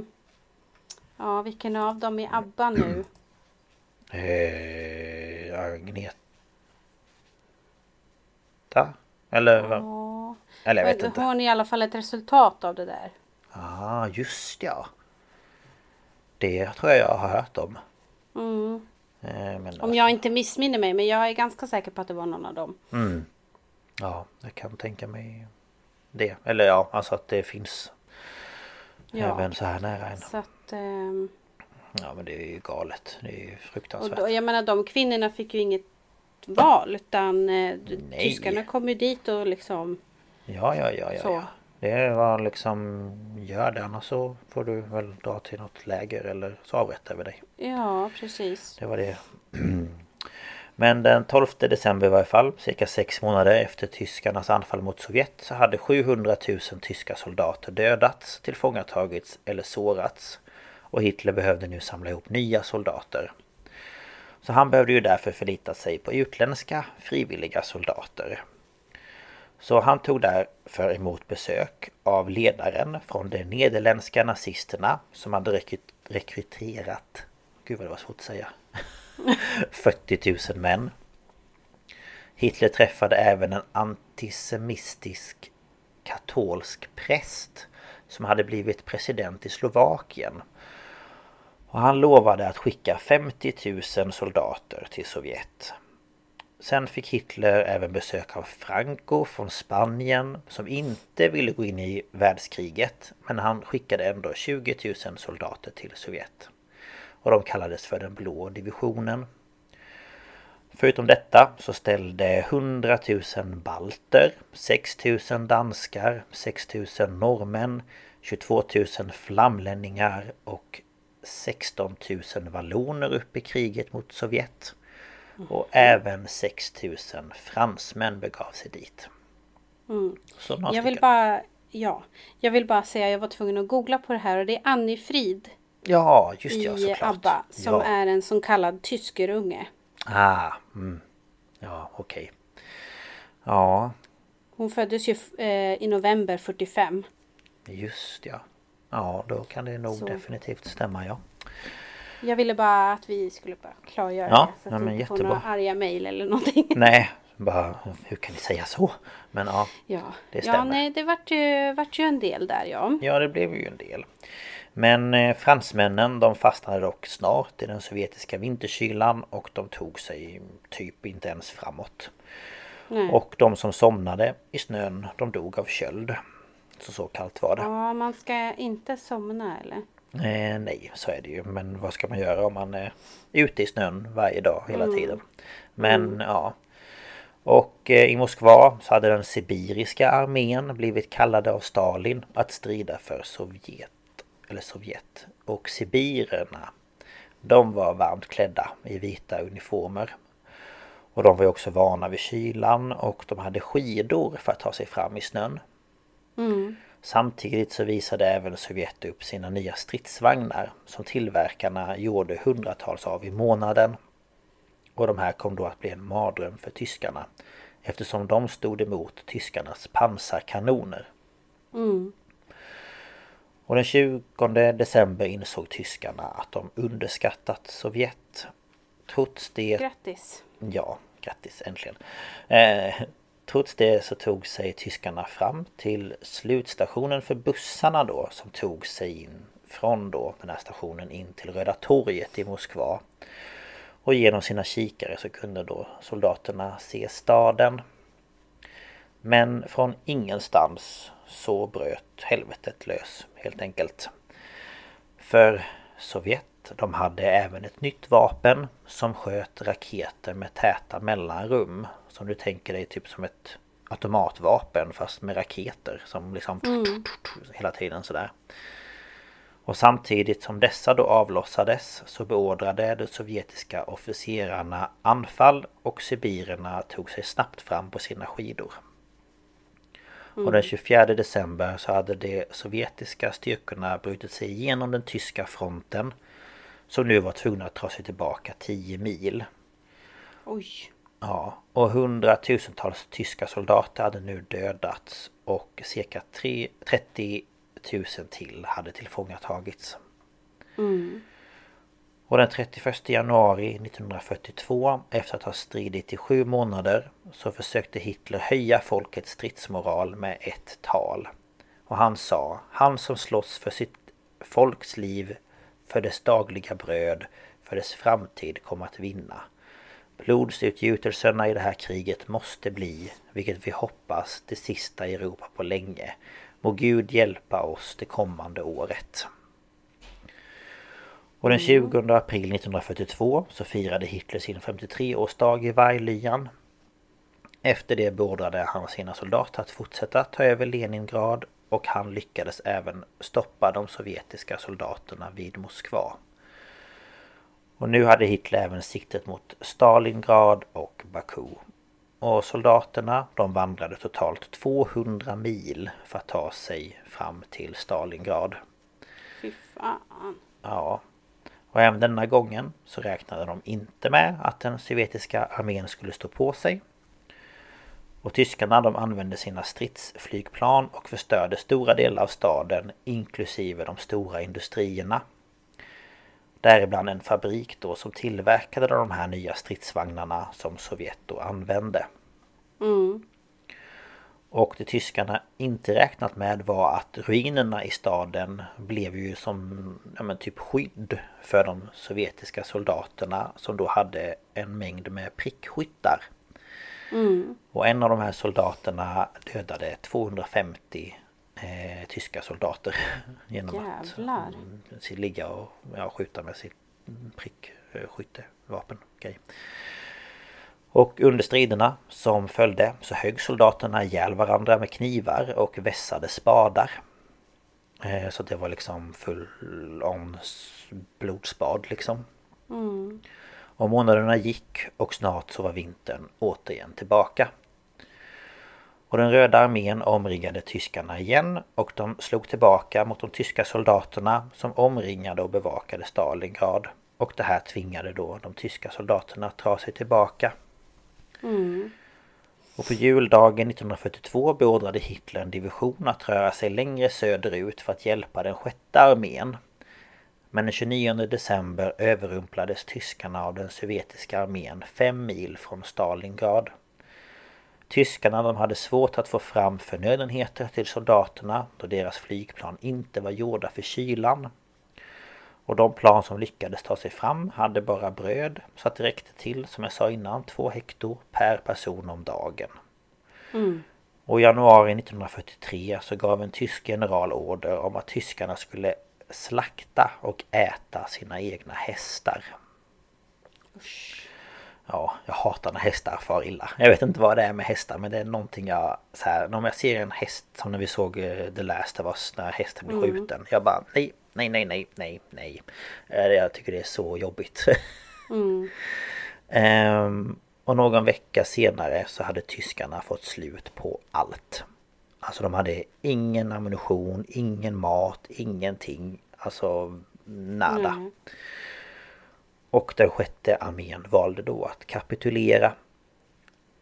Ja, vilken av dem i ABBA nu? (clears throat) Eh, Agneta? Eller vad? Ja. Eller jag vet Men inte. Hon är i alla fall ett resultat av det där. Ah, just ja. Det tror jag jag har hört om. Mm. Eh, men Om jag inte missminner mig, men jag är ganska säker på att det var någon av dem. Mm. Ja, jag kan tänka mig det. Eller ja, alltså att det finns Ja. även så här nära en. Så att... ehm, Ja, men det är ju galet. Det är ju Och fruktansvärt. då, jag menar de kvinnorna fick ju inget val utan eh, Nej. tyskarna kom ju dit och liksom... Ja, ja, ja, ja, Så. ja. Det var liksom Gör det annars så får du väl dra till något läger eller så avrättar vi dig. Ja, precis. Det var det. (clears throat) Men den 12 december i varje fall, cirka sex månader efter tyskarnas anfall mot Sovjet så hade 700 000 tyska soldater dödats, tillfångatagits eller sårats. Och Hitler behövde nu samla ihop nya soldater. Så han behövde ju därför förlita sig på utländska frivilliga soldater. Så han tog därför emot besök av ledaren från de nederländska nazisterna som hade rekryt- rekryterat, gud vad det var svårt att säga, (laughs) 40 000 män. Hitler träffade även en antisemitisk katolsk präst som hade blivit president i Slovakien. Och han lovade att skicka 50 000 soldater till Sovjet. Sen fick Hitler även besök av Franco från Spanien som inte ville gå in i världskriget men han skickade ändå 20 000 soldater till Sovjet. Och de kallades för den blå divisionen. Förutom detta så ställde 100 000 balter, 6 000 danskar, 6 000 norrmän, 22 000 flamlänningar och 16 000 valloner upp i kriget mot Sovjet. Och även 6 000 fransmän begav sig dit. Några Jag vill bara... Ja, jag vill bara säga jag var tvungen att googla på det här och det är Annie Frid Ja, just ja, i såklart. ABBA som ja. är en så kallad tyskerunge. Ah, mm. Ja, okej. Ja, Hon föddes ju eh, i november 45. just ja. Ja, då kan det nog Så. definitivt stämma ja. Jag ville bara att vi skulle bara klargöra Ja, det. Så ja, att vi inte får jättebra. några arga mejl eller någonting. (laughs) Nej, bara hur kan ni säga så? Men ja, Ja, Det ja stämmer. nej, det vart ju, vart ju en del där ja. ja det blev ju en del. Men eh, fransmännen de fastnade dock snart i den sovjetiska vinterkylan och de tog sig typ inte ens framåt. Nej. Och de som somnade i snön de dog av köld. Så så kallt var det. Ja, man ska inte somna eller? Eh, nej, så är det ju. Men vad ska man göra om man är ute i snön varje dag hela tiden? Men ja. Och eh, i Moskva så hade den sibiriska armén blivit kallade av Stalin att strida för Sovjet. Eller Sovjet. Och sibirerna de var varmt klädda i vita uniformer. Och de var ju också vana vid kylan och de hade skidor för att ta sig fram i snön. Samtidigt så visade även Sovjet upp sina nya stridsvagnar som tillverkarna gjorde hundratals av i månaden. Och de här kom då att bli en mardröm för tyskarna eftersom de stod emot tyskarnas pansarkanoner. Och den 20 december insåg tyskarna att de underskattat Sovjet. Trots det Grattis! Ja, grattis äntligen. Eh, trots det så tog sig tyskarna fram till slutstationen för bussarna då som tog sig in från då den här stationen in till Röda torget i Moskva. Och genom sina kikare så kunde då soldaterna se staden. Men från ingenstans så bröt helvetet lös helt enkelt. För Sovjet de hade även ett nytt vapen som sköt raketer med täta mellanrum. Som du tänker dig typ som ett automatvapen fast med raketer som liksom mm. hela tiden sådär. Och samtidigt som dessa då avlossades så beordrade de sovjetiska officerarna anfall och sibirerna tog sig snabbt fram på sina skidor. Mm. Och den 24 december så hade de sovjetiska styrkorna brutit sig igenom den tyska fronten som nu var tvungna att ta sig tillbaka 10 mil. Oj! Ja, och hundratusentals tyska soldater hade nu dödats och cirka 3, 30 000 till hade tillfångatagits. Mm. Och den 31 januari 1942 efter att ha stridit i sju månader så försökte Hitler höja folkets stridsmoral med ett tal. Och han sa, han som slåss för sitt folks liv, för dess dagliga bröd, för dess framtid kommer att vinna. Blodsutgjutelserna i det här kriget måste bli, vilket vi hoppas, det sista i Europa på länge. Må Gud hjälpa oss det kommande året. Och den 20 april 1942 så firade Hitler sin 53-årsdag i Varglyan. Efter det beordrade han sina soldater att fortsätta ta över Leningrad och han lyckades även stoppa de sovjetiska soldaterna vid Moskva. Och nu hade Hitler även siktet mot Stalingrad och Baku. Och soldaterna de vandrade totalt 200 mil för att ta sig fram till Stalingrad. Fy fan. Ja. Och även denna gången så räknade de inte med att den sovjetiska armén skulle stå på sig. Och tyskarna de använde sina stridsflygplan och förstörde stora delar av staden inklusive de stora industrierna. Däribland en fabrik då som tillverkade de här nya stridsvagnarna som Sovjet då använde. Mm. Och det tyskarna inte räknat med var att ruinerna i staden blev ju som ja men typ skydd för de sovjetiska soldaterna som då hade en mängd med prickskyttar. Mm. Och en av de här soldaterna dödade 250 eh, tyska soldater (laughs) genom Jävlar. att mm, ligga och ja, skjuta med sitt prickskyttevapen. Okay. Och under striderna som följde så högg soldaterna ihjäl varandra med knivar och vässade spadar. Eh, så det var liksom full on blodspad liksom. Mm. Och månaderna gick och snart så var vintern återigen tillbaka. Och den röda armén omringade tyskarna igen och de slog tillbaka mot de tyska soldaterna som omringade och bevakade Stalingrad. Och det här tvingade då de tyska soldaterna att dra sig tillbaka. Mm. Och på juldagen 1942 beordrade Hitler en division att röra sig längre söderut för att hjälpa den sjätte armén. Men den 29 december överrumplades tyskarna av den sovjetiska armén fem mil från Stalingrad. Tyskarna de hade svårt att få fram förnödenheter till soldaterna då deras flygplan inte var gjorda för kylan. Och de plan som lyckades ta sig fram hade bara bröd så att det räckte till, som jag sa innan, två hekto per person om dagen. Mm. Och i januari 1943 så gav en tysk general order om att tyskarna skulle slakta och äta sina egna hästar. Usch. Ja, jag hatar när hästar far illa. Jag vet inte vad det är med hästar men det är någonting jag... Så här, om jag ser en häst som när vi såg uh, The Last of Us när hästen blir Mm. skjuten. Jag bara nej, nej, nej, nej, nej, nej. Eh, Jag tycker det är så jobbigt. (laughs) Mm. Ehm, och någon vecka senare så hade tyskarna fått slut på allt. Alltså de hade ingen ammunition, ingen mat, ingenting. Alltså nada. Nej. Och den sjätte armén valde då att kapitulera.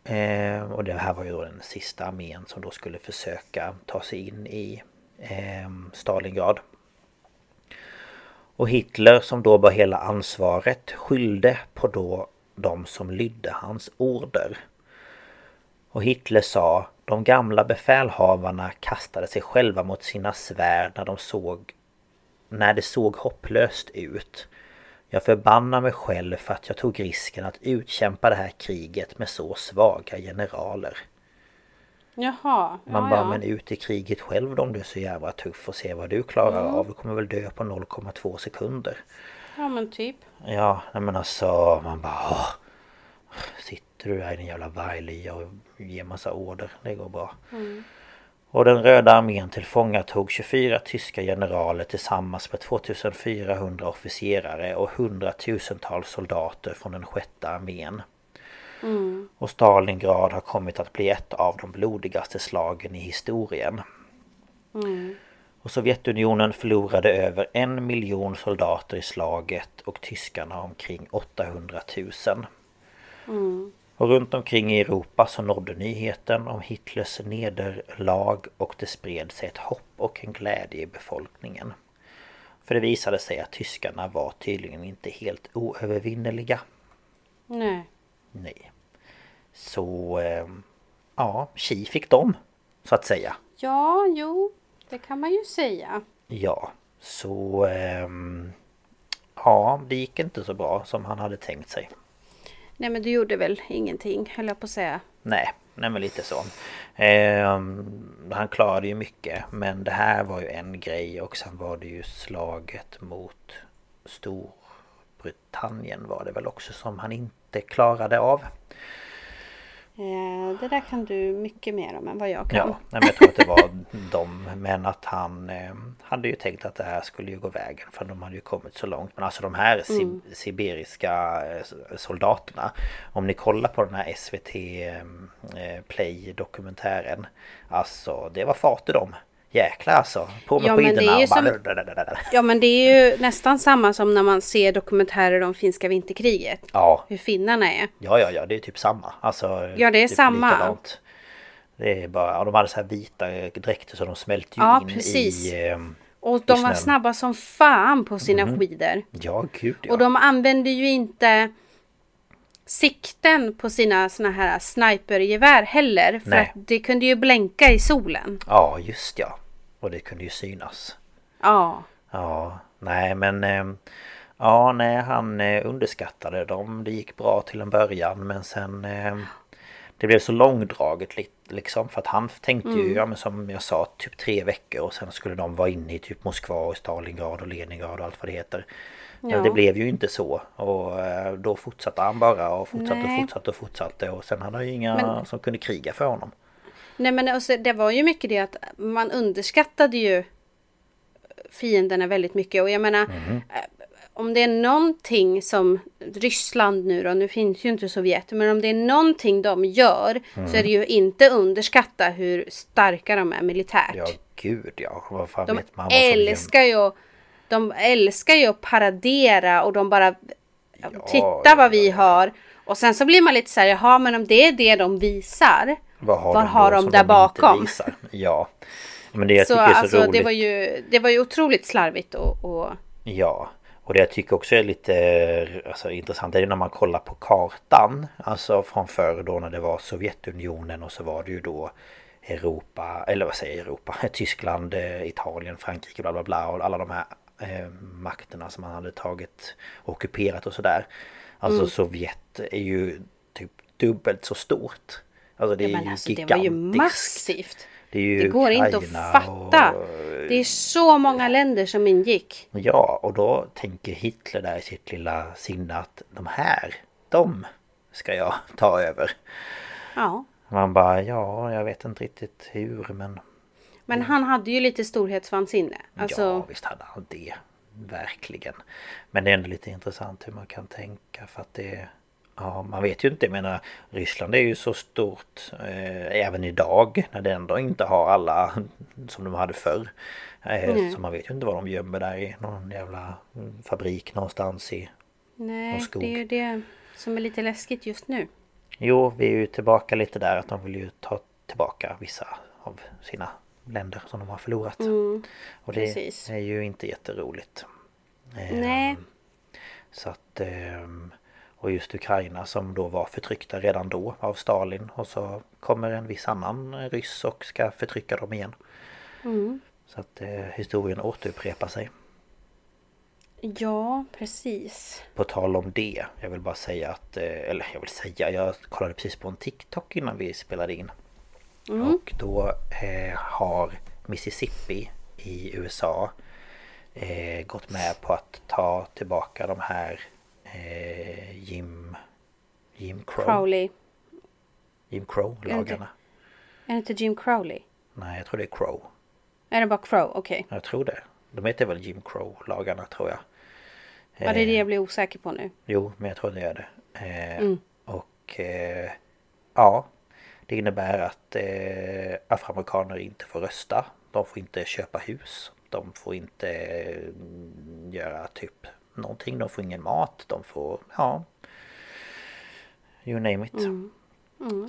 Eh, och det här var ju då den sista armén som då skulle försöka ta sig in i eh, Stalingrad. Och Hitler som då bar hela ansvaret skyllde på då de som lydde hans order. Och Hitler sa de gamla befälhavarna kastade sig själva mot sina svärd när de såg när det såg hopplöst ut. Jag förbannar mig själv för att jag tog risken att utkämpa det här kriget med så svaga generaler. Jaha, Man ja, bara, ja. men ut i kriget själv då om du är så jävla tuff och se vad du klarar Mm. av. Du kommer väl dö på 0,2 sekunder. ja men typ. Ja, nej men alltså man bara åh, Sitter du där i din jävla varglya och ger massa order, det går bra. Och den röda armén tillfångatog 24 tyska generaler tillsammans med 2400 officerare och hundratusentals soldater från den sjätte armén. Och Stalingrad har kommit att bli ett av de blodigaste slagen i historien. Och Sovjetunionen förlorade över en miljon soldater i slaget och tyskarna omkring 800 000. Och runt omkring i Europa så nådde nyheten om Hitlers nederlag och det spred sig ett hopp och en glädje i befolkningen. För det visade sig att tyskarna var tydligen inte helt oövervinneliga. Nej. Nej. Så eh, ja, tji fick de. Så att säga. Ja, jo. Det kan man ju säga. Ja, så ehm, ja, det gick inte så bra som han hade tänkt sig. Nej men du gjorde väl ingenting, höll jag på att säga. Nej, nej men lite så. Eh, han klarade ju mycket, men det här var ju en grej och sen var det ju slaget mot Storbritannien var det väl också som han inte klarade av. Eh, det där kan du mycket mer om än vad jag kan. Ja, men jag tror att det var (laughs) de Men att han eh, hade ju tänkt att det här skulle ju gå vägen För de hade ju kommit så långt. Men alltså de här si- sibiriska eh, soldaterna Om ni kollar på den här SVT eh, Play dokumentären Alltså det var fart i dem Jäklar alltså På med Ja, men det är skidorna ju och bara... som- Ja men det är ju nästan samma som när man ser dokumentärer om finska vinterkriget. Ja, Hur finnarna är. ja, ja, ja, det är typ samma Alltså Ja, det är typ samma. likadant. Det är bara, ja, de hade så här vita dräkter så de smälte ju Ja, in precis. i... ehm, Och de var snabba som fan på sina skidor. Ja, gud ja. Och de använde ju inte sikten på sina såna här snipergevär heller. För Nej. att det kunde ju blänka i solen. Ja, just ja. Och det kunde ju synas. Ja. Ja, nej men... ehm, Ja, nej han eh, underskattade dem. Det gick bra till en början men sen... ehm, Det blev så långdraget li- liksom för att han tänkte ju, ja men som jag sa, typ tre veckor och sen skulle de vara inne i typ Moskva och Stalingrad och Leningrad och allt vad det heter. Ja. Det blev ju inte så och eh, då fortsatte han bara och fortsatte Nej. och fortsatte och fortsatte och sen hade han ju inga Men- som kunde kriga för honom. Nej men alltså, det var ju mycket det att man underskattade ju fienderna väldigt mycket. Och jag menar, Mhm. eh, om det är någonting som Ryssland nu då, nu finns ju inte Sovjet, men om det är någonting de gör Mhm. så är det ju inte underskatta hur starka de är militärt. Ja gud ja, vad fan de vet man vad som älskar ju de älskar ju att paradera och de bara Ja, titta ja, vad vi ja. har. Och sen så blir man lite så här, jaha men om det är det de visar. Vad har Vad de, har de där bakom? Ja. Men det jag Så tycker är så alltså roligt. det var ju, det var ju otroligt slarvigt och, och Ja. Och det jag tycker också är lite alltså, intressant är ju när man kollar på kartan. Alltså från förr då när det var Sovjetunionen och så var det ju då Europa, eller vad säger jag, Europa? (laughs) Tyskland, eh, Italien, Frankrike, bla bla bla och alla de här eh, makterna som man hade tagit ockuperat och sådär. Alltså Mm. Sovjet är ju typ dubbelt så stort. Alltså det är ja, men alltså det var ju gigantiskt. massivt. Det, ju Det går inte att fatta. och- Det är så många länder som ingick. Ja, och då tänker Hitler där i sitt lilla sinne att de här, de ska jag ta över. Ja. Man bara, ja, jag vet inte riktigt hur, men Men han hade ju lite storhetsvansinne. Alltså, ja, visst hade han det. Verkligen. Men det är ändå lite intressant hur man kan tänka för att det Ja, man vet ju inte. Jag menar, Ryssland är ju så stort eh, även idag när det ändå inte har alla (laughs) som de hade förr. Eh, Nej. så man vet ju inte vad de gömmer där i någon jävla mm, fabrik någonstans i nej, och skog. det är ju det som är lite läskigt just nu. Jo, vi är ju tillbaka lite där att de vill ju ta tillbaka vissa av sina länder som de har förlorat. och det Mm, precis. är ju inte jätteroligt. Ehm, Nej. Så att... ehm, Och just Ukraina som då var förtryckta redan då av Stalin och så kommer en viss annan ryss och ska förtrycka dem igen. Mm. Så att eh, historien återupprepar sig. Ja, precis. På tal om det, jag vill bara säga att, eh, eller jag vill säga, jag kollade precis på en TikTok innan vi spelade in. Och då eh, har Mississippi i USA eh, gått med på att ta tillbaka de här eh, Jim... Jim Crow? Crowley. Jim Crow-lagarna. Är det inte Jim Crowley? Nej, jag tror det är Crow. Är det bara Crow? Okej. Jag tror det. De heter väl Jim Crow-lagarna tror jag. Ja, det är det jag blir osäker på nu. Jo, men jag tror det gör det. Eh, Och eh, ja, det innebär att eh, afroamerikaner inte får rösta. De får inte köpa hus. De får inte eh, göra typ någonting. De får ingen mat. De får, ja. You name it.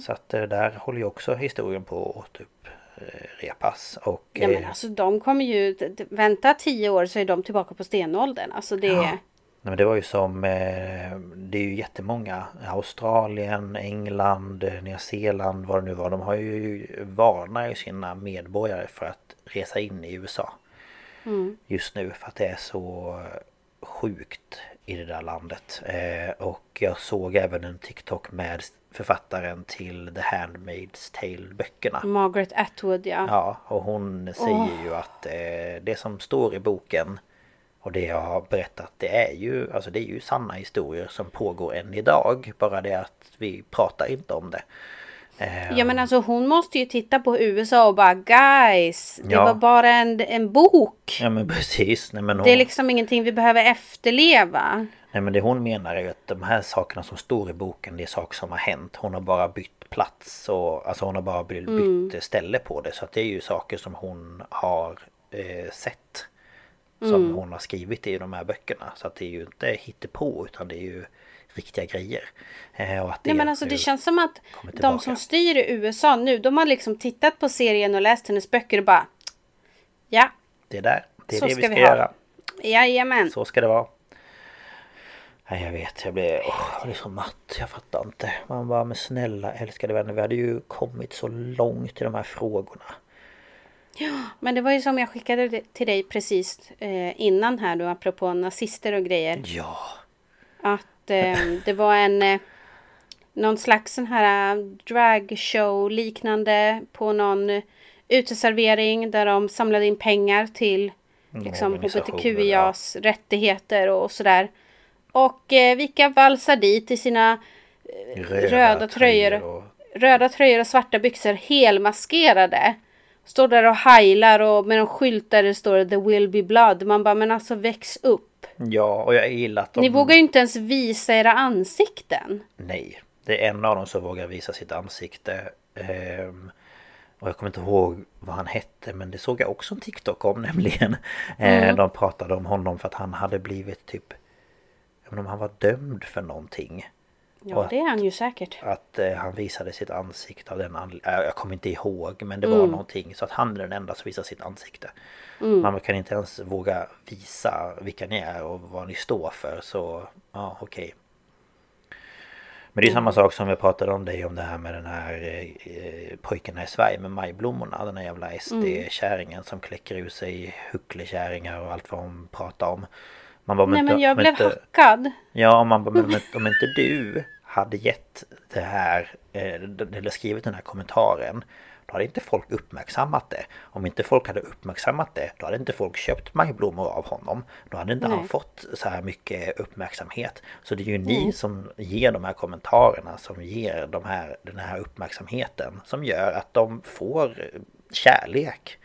Så att det där håller ju också historien på att typ eh, repas. Och Ja, men eh, alltså de kommer ju... Vänta tio år så är de tillbaka på stenåldern. Alltså det... Nej, men det var ju som eh, Det är ju jättemånga Australien, England, eh, Nya Zeeland vad det nu var De har ju varnar ju sina medborgare för att resa in i USA Just nu för att det är så sjukt i det där landet eh, Och jag såg även en TikTok med författaren till The Handmaid's Tale böckerna Margaret Atwood ja. Ja, och hon säger ju att eh, det som står i boken och det jag har berättat det är ju alltså det är ju sanna historier som pågår än idag. Bara det att vi pratar inte om det. Ja men alltså hon måste ju titta på USA och bara guys. Det Ja. var bara en, en bok. Ja men precis. Nej men, hon, Det är liksom ingenting vi behöver efterleva. nej, men det hon menar är ju att de här sakerna som står i boken det är saker som har hänt. Hon har bara bytt plats och alltså hon har bara bytt, bytt ställe på det. Så att det är ju saker som hon har eh, sett. Som hon har skrivit i de här böckerna. Så att det är ju inte hittepå utan det är ju riktiga grejer. Eh, och att Nej det men alltså det känns som att de som styr i USA nu, de har liksom tittat på serien och läst hennes böcker och bara Ja, Det är där. Det är Så det vi ska ska vi ha. göra. jajamän. Så ska det vara. Nej jag vet, jag blir, åh, jag blir så matt. Jag fattar inte. Man bara, men snälla älskade vänner, vi hade ju kommit så långt i de här frågorna. Men det var ju som jag skickade till dig precis eh, innan här då apropå nazister och grejer. Ja. Att eh, det var en eh, någon slags sån här eh, dragshow liknande på någon eh, uteservering där de samlade in pengar till liksom hbtqias rättigheter och sådär. Och eh, vilka valsar dit i sina röda tröjor. och... röda tröjor och svarta byxor helmaskerade. Står där och heilar och med någon skylt där det står The will be blood. Man bara men alltså väx upp. Ja, och jag gillar att de... Ni vågar ju inte ens visa era ansikten. Nej. Det är en av dem som vågar visa sitt ansikte. Ehm, och jag kommer inte ihåg vad han hette men det såg jag också en TikTok om nämligen. Eh, de pratade om honom för att han hade blivit typ... Jag om han var dömd för någonting. Ja det är han ju säkert. Att eh, han visade sitt ansikte av den anledningen. Jag kommer inte ihåg men det var någonting. Så att han är den enda som visar sitt ansikte. Man kan inte ens våga visa vilka ni är och vad ni står för. Så ja okej. Men det är samma sak som vi pratade om dig om det här med den här eh, pojken här i Sverige med majblommorna. Den här jävla SD-kärringen som kläcker ur sig hucklekärringar och allt vad hon pratar om. Man bara, Nej men jag blev inte- hackad. Ja, om, man, bara, men om, inte- du hade gett det här, eh, eller skrivit den här kommentaren, då hade inte folk uppmärksammat det. Om inte folk hade uppmärksammat det, då hade inte folk köpt majblommor av honom. Då hade inte Nej. han fått så här mycket uppmärksamhet. Så det är ju ni som ger de här kommentarerna, som ger de här, den här uppmärksamheten, som gör att de får kärlek.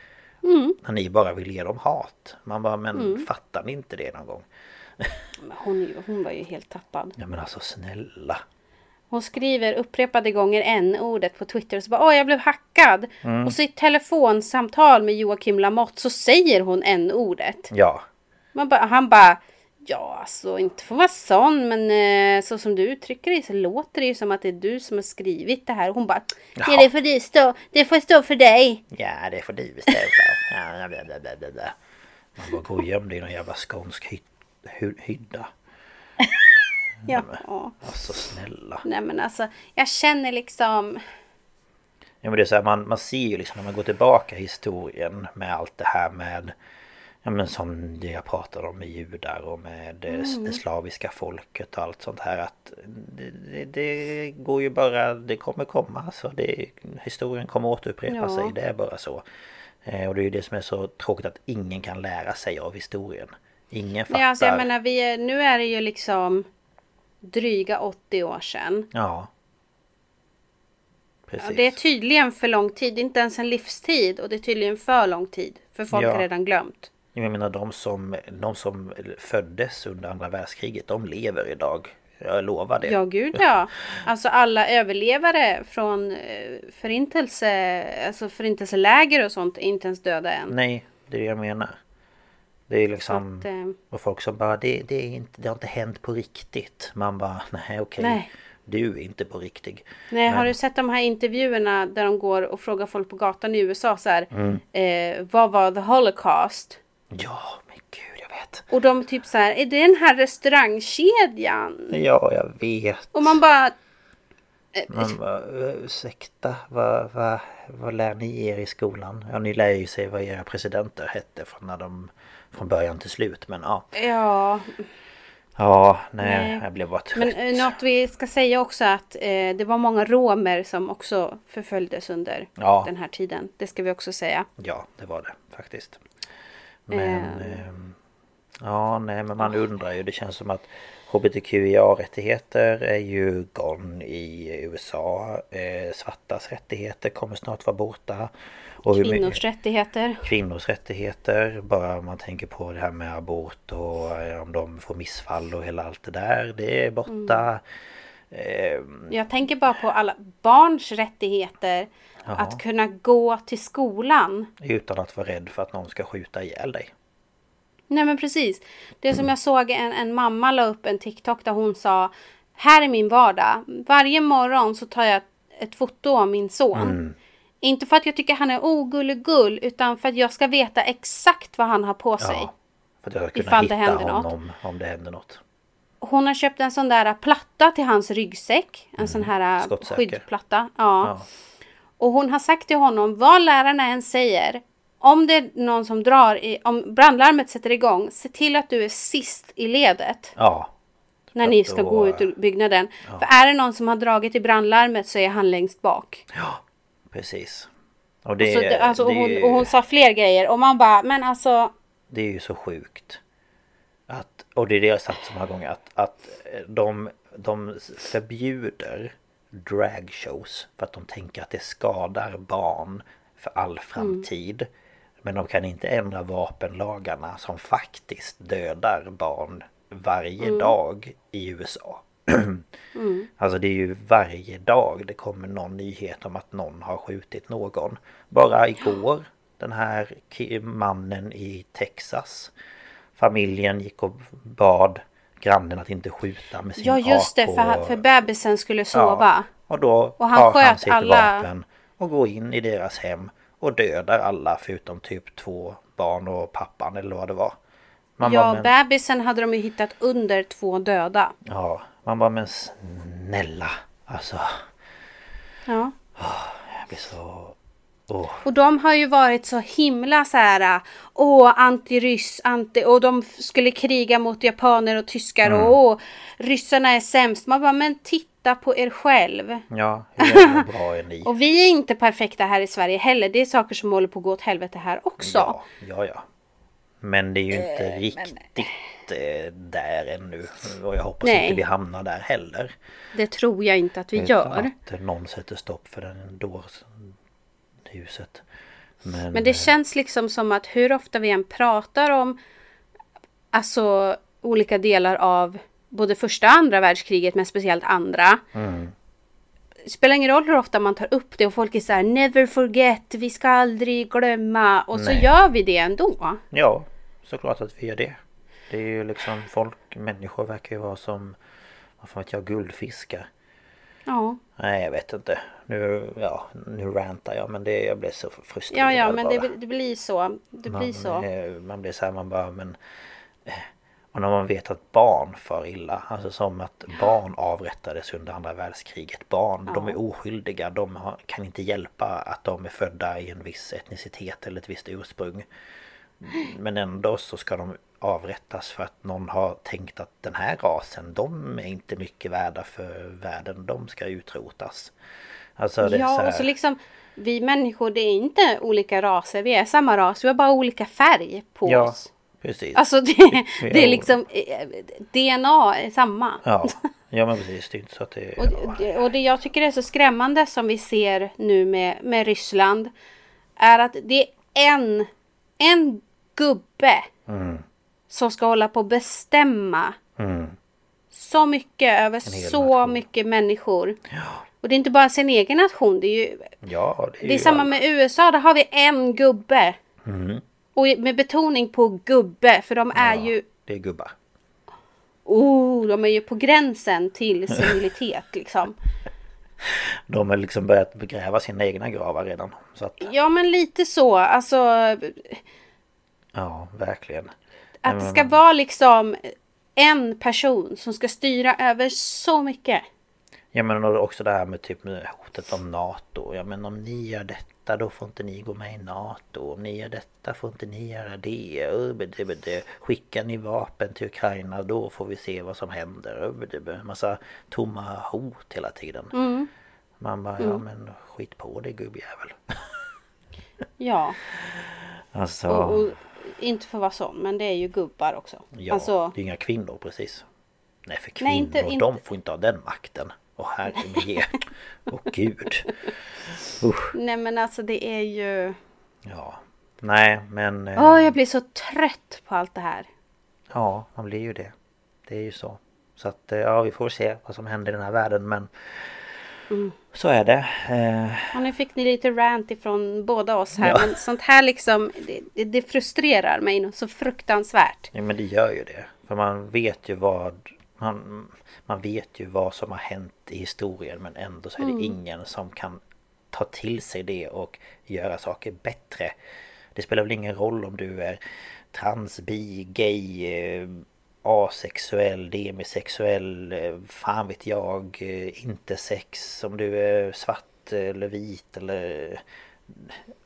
När ni bara vill ge dem hat. Man bara, men fattar ni inte det någon gång? Hon, hon var ju helt tappad. Ja men alltså snälla. Hon skriver upprepade gånger n-ordet på Twitter och så bara åh jag blev hackad. Mm. Och så i telefonsamtal med Joakim Lamotte så säger hon n-ordet. Ja. Man bara, han bara Ja alltså inte för att vara sån men eh, så som du uttrycker dig så låter det ju som att det är du som har skrivit det här. Hon bara Jaha. det, får det, stå, det får stå för dig. Ja det får du bestämma för. Ja, bla, bla, bla, bla. Man bara går och dig i någon jävla skånsk hy hy hydda. (laughs) Ja. Alltså snälla. Nej men alltså jag känner liksom Ja men det är så här, man, man ser ju liksom när man går tillbaka i historien med allt det här med Ja men som det jag pratade om med judar och med det, mm. det slaviska folket och allt sånt här att det, det, det, går ju bara, det kommer komma så det, historien kommer återupprepa ja. sig, det är bara så. Eh, och det är ju det som är så tråkigt att ingen kan lära sig av historien. Ingen fattar. Nej, alltså jag menar, vi är, nu är det ju liksom dryga 80 år sedan. Ja. Precis. Ja, det är tydligen för lång tid, inte ens en livstid och det är tydligen för lång tid. För folk ja. har redan glömt. Jag menar de som, de som föddes under andra världskriget, de lever idag. Jag lovar det. Ja, gud ja. Alltså alla överlevare från eh, förintelse, alltså förintelseläger och sånt är inte ens döda än. Nej, det är det jag menar. Det är liksom... Att, eh... Och folk som bara, det, det, är inte, det har inte hänt på riktigt. Man bara, nej okej. Nej. Du är inte på riktigt. Nej, Men... har du sett de här intervjuerna där de går och frågar folk på gatan i USA så här. Mm. Eh, vad var the Holocaust? Ja, men gud jag vet. Och de typ så här, är det den här restaurangkedjan? Ja, jag vet. Och man bara... Eh, man bara, ursäkta, vad, vad, vad lär ni er i skolan? Ja, ni lär ju sig vad era presidenter hette från när de... Från början till slut, men ja. Ja. Ja, nej, nej, jag blev bara trött. Men eh, något vi ska säga också att eh, det var många romer som också förföljdes under ja. den här tiden. Det ska vi också säga. Ja, det var det faktiskt. Men... Eh. ja, nej men man undrar ju. Det känns som att HBTQIA-rättigheter är ju gone i USA. Eh, svartas rättigheter kommer snart vara borta. Och kvinnors rättigheter. Kvinnors rättigheter. Bara man tänker på det här med abort och eh, om de får missfall och hela allt det där. Det är borta. Mm. Jag tänker bara på alla barns rättigheter. Jaha. Att kunna gå till skolan. Utan att vara rädd för att någon ska skjuta ihjäl dig. Nej men precis. Det som jag såg en, en mamma la upp en TikTok där hon sa Här är min vardag. Varje morgon så tar jag ett foto av min son. Mm. Inte för att jag tycker han är ogullegull utan för att jag ska veta exakt vad han har på sig. Ja, för att jag ska kunna hitta det honom något. om det händer något. Hon har köpt en sån där platta till hans ryggsäck. En mm. sån här skyddplatta. Ja. ja. Och hon har sagt till honom vad lärarna än säger. Om det är någon som drar i, om brandlarmet sätter igång, se till att du är sist i ledet. Ja. När ni ska då, gå ut ur byggnaden. Ja. För är det någon som har dragit i brandlarmet så är han längst bak. Ja, precis. Och, det, och, så, alltså, det, och, hon, och hon sa fler grejer och man bara, men alltså. Det är ju så sjukt. Och det är det jag har sagt så många gånger att, att de, de förbjuder dragshows för att de tänker att det skadar barn för all framtid. Mm. Men de kan inte ändra vapenlagarna som faktiskt dödar barn varje mm. dag i USA. (clears throat) mm. Alltså det är ju varje dag det kommer någon nyhet om att någon har skjutit någon. Bara igår den här mannen i Texas. Familjen gick och bad grannen att inte skjuta med sin Ja just det, för, för bebisen skulle sova. Ja, och då och han tar han sitt alla... vapen och går in i deras hem och dödar alla förutom typ två barn och pappan eller vad det var. Man ja, bara, men... bebisen hade de ju hittat under två döda. Ja, man bara men snälla alltså. Ja. Jag blir så Oh. Och de har ju varit så himla så här, åh antiryss, anti, och de skulle kriga mot japaner och tyskar mm. och åh, ryssarna är sämst. Man bara, men titta på er själv. Ja, hur bra är ni? (laughs) och vi är inte perfekta här i Sverige heller. Det är saker som håller på att gå åt helvete här också. Ja, ja, ja. Men det är ju inte eh, riktigt men... Eh, där ännu. Och jag hoppas Nej. inte vi hamnar där heller. Det tror jag inte att vi Utan gör. Att någon sätter stopp för den då huset. Men, Men det känns liksom som att hur ofta vi än pratar om alltså olika delar av både första och andra världskriget men speciellt andra. Mm. Spelar ingen roll hur ofta man tar upp det och folk är så här never forget, vi ska aldrig glömma och Nej. så gör vi det ändå. Ja, såklart att vi gör det. Det är ju liksom folk, människor verkar ju vara som, vad fan vet jag, guldfiskar. Ja. Nej jag vet inte. Nu, ja, nu rantar jag men det, jag blir så frustrerad Ja ja men det, det, blir så. Det man, blir så. Man blir så här man bara men... Eh, och när man vet att barn far illa. Alltså som att barn avrättades under andra världskriget. Barn, ja. de är oskyldiga. De har, kan inte hjälpa att de är födda i en viss etnicitet eller ett visst ursprung. Men ändå så ska de avrättas för att någon har tänkt att den här rasen, de är inte mycket värda för världen. De ska utrotas. Alltså det är så Ja, här, och så liksom vi människor det är inte olika raser. Vi är samma ras. Vi har bara olika färg på Ja, oss. precis. Alltså det, det är Ja. liksom DNA är samma. Ja, ja men precis. Det är inte så att det Och, det, och det jag tycker är så skrämmande som vi ser nu med, med Ryssland är att det är en, en gubbe som ska hålla på och bestämma så mycket över så nation. mycket människor. Och det är inte bara sin egen nation. Det är ju Ja, det är, det är samma alla. med USA. Där har vi en gubbe. Mm. Och med betoning på gubbe. För de är ju Det är gubbar. Oh, de är ju på gränsen till (laughs) senilitet liksom. De har liksom börjat begräva sina egna gravar redan. Att, Ja men lite så. Alltså ja, verkligen. att det ska vara liksom en person som ska styra över så mycket. Ja men och också det här med typ hotet om NATO. Ja men om ni gör detta då får inte ni gå med i NATO. Om ni gör detta får inte ni göra det. Skickar ni vapen till Ukraina då får vi se vad som händer. Massa tomma hot hela tiden. Man bara, ja men skit på det gubbjävel. (laughs) Ja, Alltså, och, och inte för att vara sån, men det är ju gubbar också. ja, alltså, det är inga kvinnor precis. Nej för kvinnor, Nej, inte- inte- de får inte ha den makten. Åh herregud. Åh gud. Usch. nej men alltså det är ju... Ja. Nej men... eh, Åh, jag blir så trött på allt det här. Ja, man blir ju det. Det är ju så. Så att eh, ja, vi får se vad som händer i den här världen men Mm. så är det. Eh, Och nu fick ni lite rant ifrån båda oss här. Ja. Men sånt här liksom, det, det, frustrerar mig något så fruktansvärt. ja, men det gör ju det. För man vet ju vad man, man vet ju vad som har hänt i historien men ändå så är det ingen som kan ta till sig det och göra saker bättre. Det spelar väl ingen roll om du är trans, bi, gay, eh, asexuell, demisexuell, eh, fan vet jag, eh, inte sex, om du är svart eller vit eller...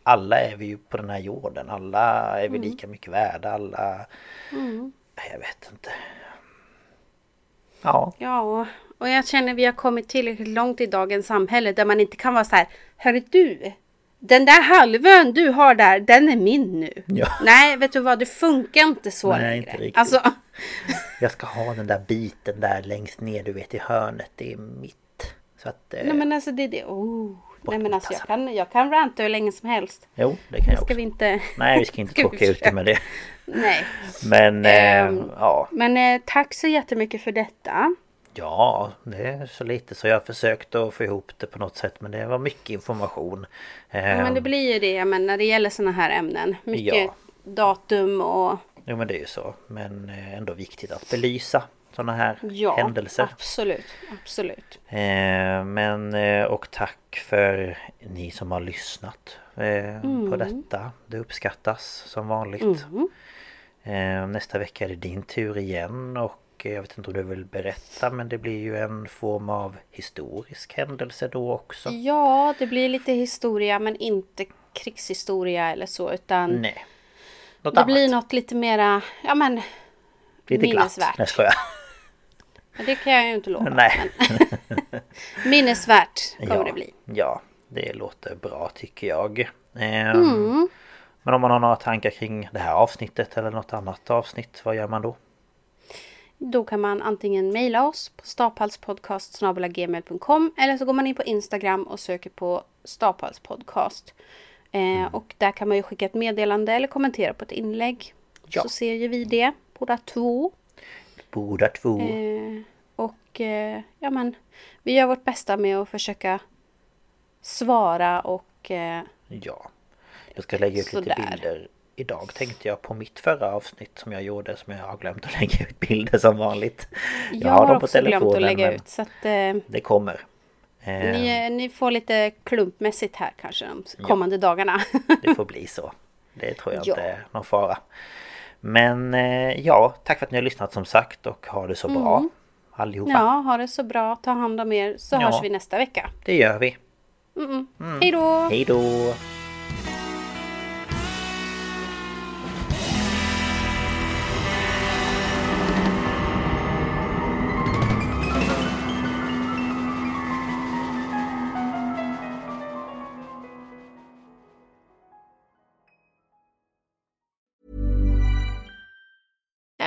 Alla är vi ju på den här jorden, alla är vi lika mycket värda, alla... Jag vet inte. Ja, Ja, och jag känner vi har kommit tillräckligt långt i dagens samhälle där man inte kan vara så här. Hörru du, den där halvön du har där, den är min nu. Ja. Nej, vet du vad, det funkar inte så Nej, längre. inte riktigt. Alltså, (laughs) jag ska ha den där biten där längst ner du vet i hörnet, det är mitt. Så att... Eh, nej men alltså det är det. Oh. Nej men alltså jag alltså. kan, jag kan ranta hur länge som helst. Jo, det kan jag ska också. vi inte... Nej, vi ska inte (laughs) tråka ut det med det. Nej. Men eh, Ehm. ja, Men eh, tack så jättemycket för detta. Ja, det är så lite så jag har försökt att få ihop det på något sätt men det var mycket information. Ja, men det Ehm, blir ju det men när det gäller sådana här ämnen. Mycket Ja. datum och Jo men det är ju så. Men eh, ändå viktigt att belysa sådana här ja, händelser. absolut. Absolut. Eh, men eh, och tack för ni som har lyssnat eh, på detta. Det uppskattas som vanligt. Eh, nästa vecka är det din tur igen och eh, jag vet inte om du vill berätta men det blir ju en form av historisk händelse då också. Ja, det blir lite historia men inte krigshistoria eller så utan Nej. Något det annat. blir något lite mera, ja men Lite glatt. minnesvärt. Nej jag skojar. Ja, det kan jag ju inte lova. Nej. Men (laughs) minnesvärt kommer ja, det bli. Ja, det låter bra tycker jag. Mm. Men om man har några tankar kring det här avsnittet eller något annat avsnitt, vad gör man då? Då kan man antingen mejla oss på staphalspodcast.gmail.com eller så går man in på Instagram och söker på staphalspodcast. Mm. Eh, och där kan man ju skicka ett meddelande eller kommentera på ett inlägg. Ja. Så ser ju vi det båda två. Båda två. Eh, och eh, ja men vi gör vårt bästa med att försöka svara och eh, Ja. Jag ska lägga ut lite Sådär. bilder idag tänkte jag på mitt förra avsnitt som jag gjorde som jag har glömt att lägga ut bilder som vanligt. jag har dem på också glömt att lägga ut. Så att eh, Det kommer. Eh, ni, ni får lite klumpmässigt här kanske de kommande dagarna. (laughs) Det får bli så. Det tror jag Ja. inte är någon fara. Men eh, ja, tack för att ni har lyssnat som sagt och ha det så bra allihopa. Mm. ja, ha det så bra. Ta hand om er så Ja. hörs vi nästa vecka. Det gör vi. Hej då! Hej då!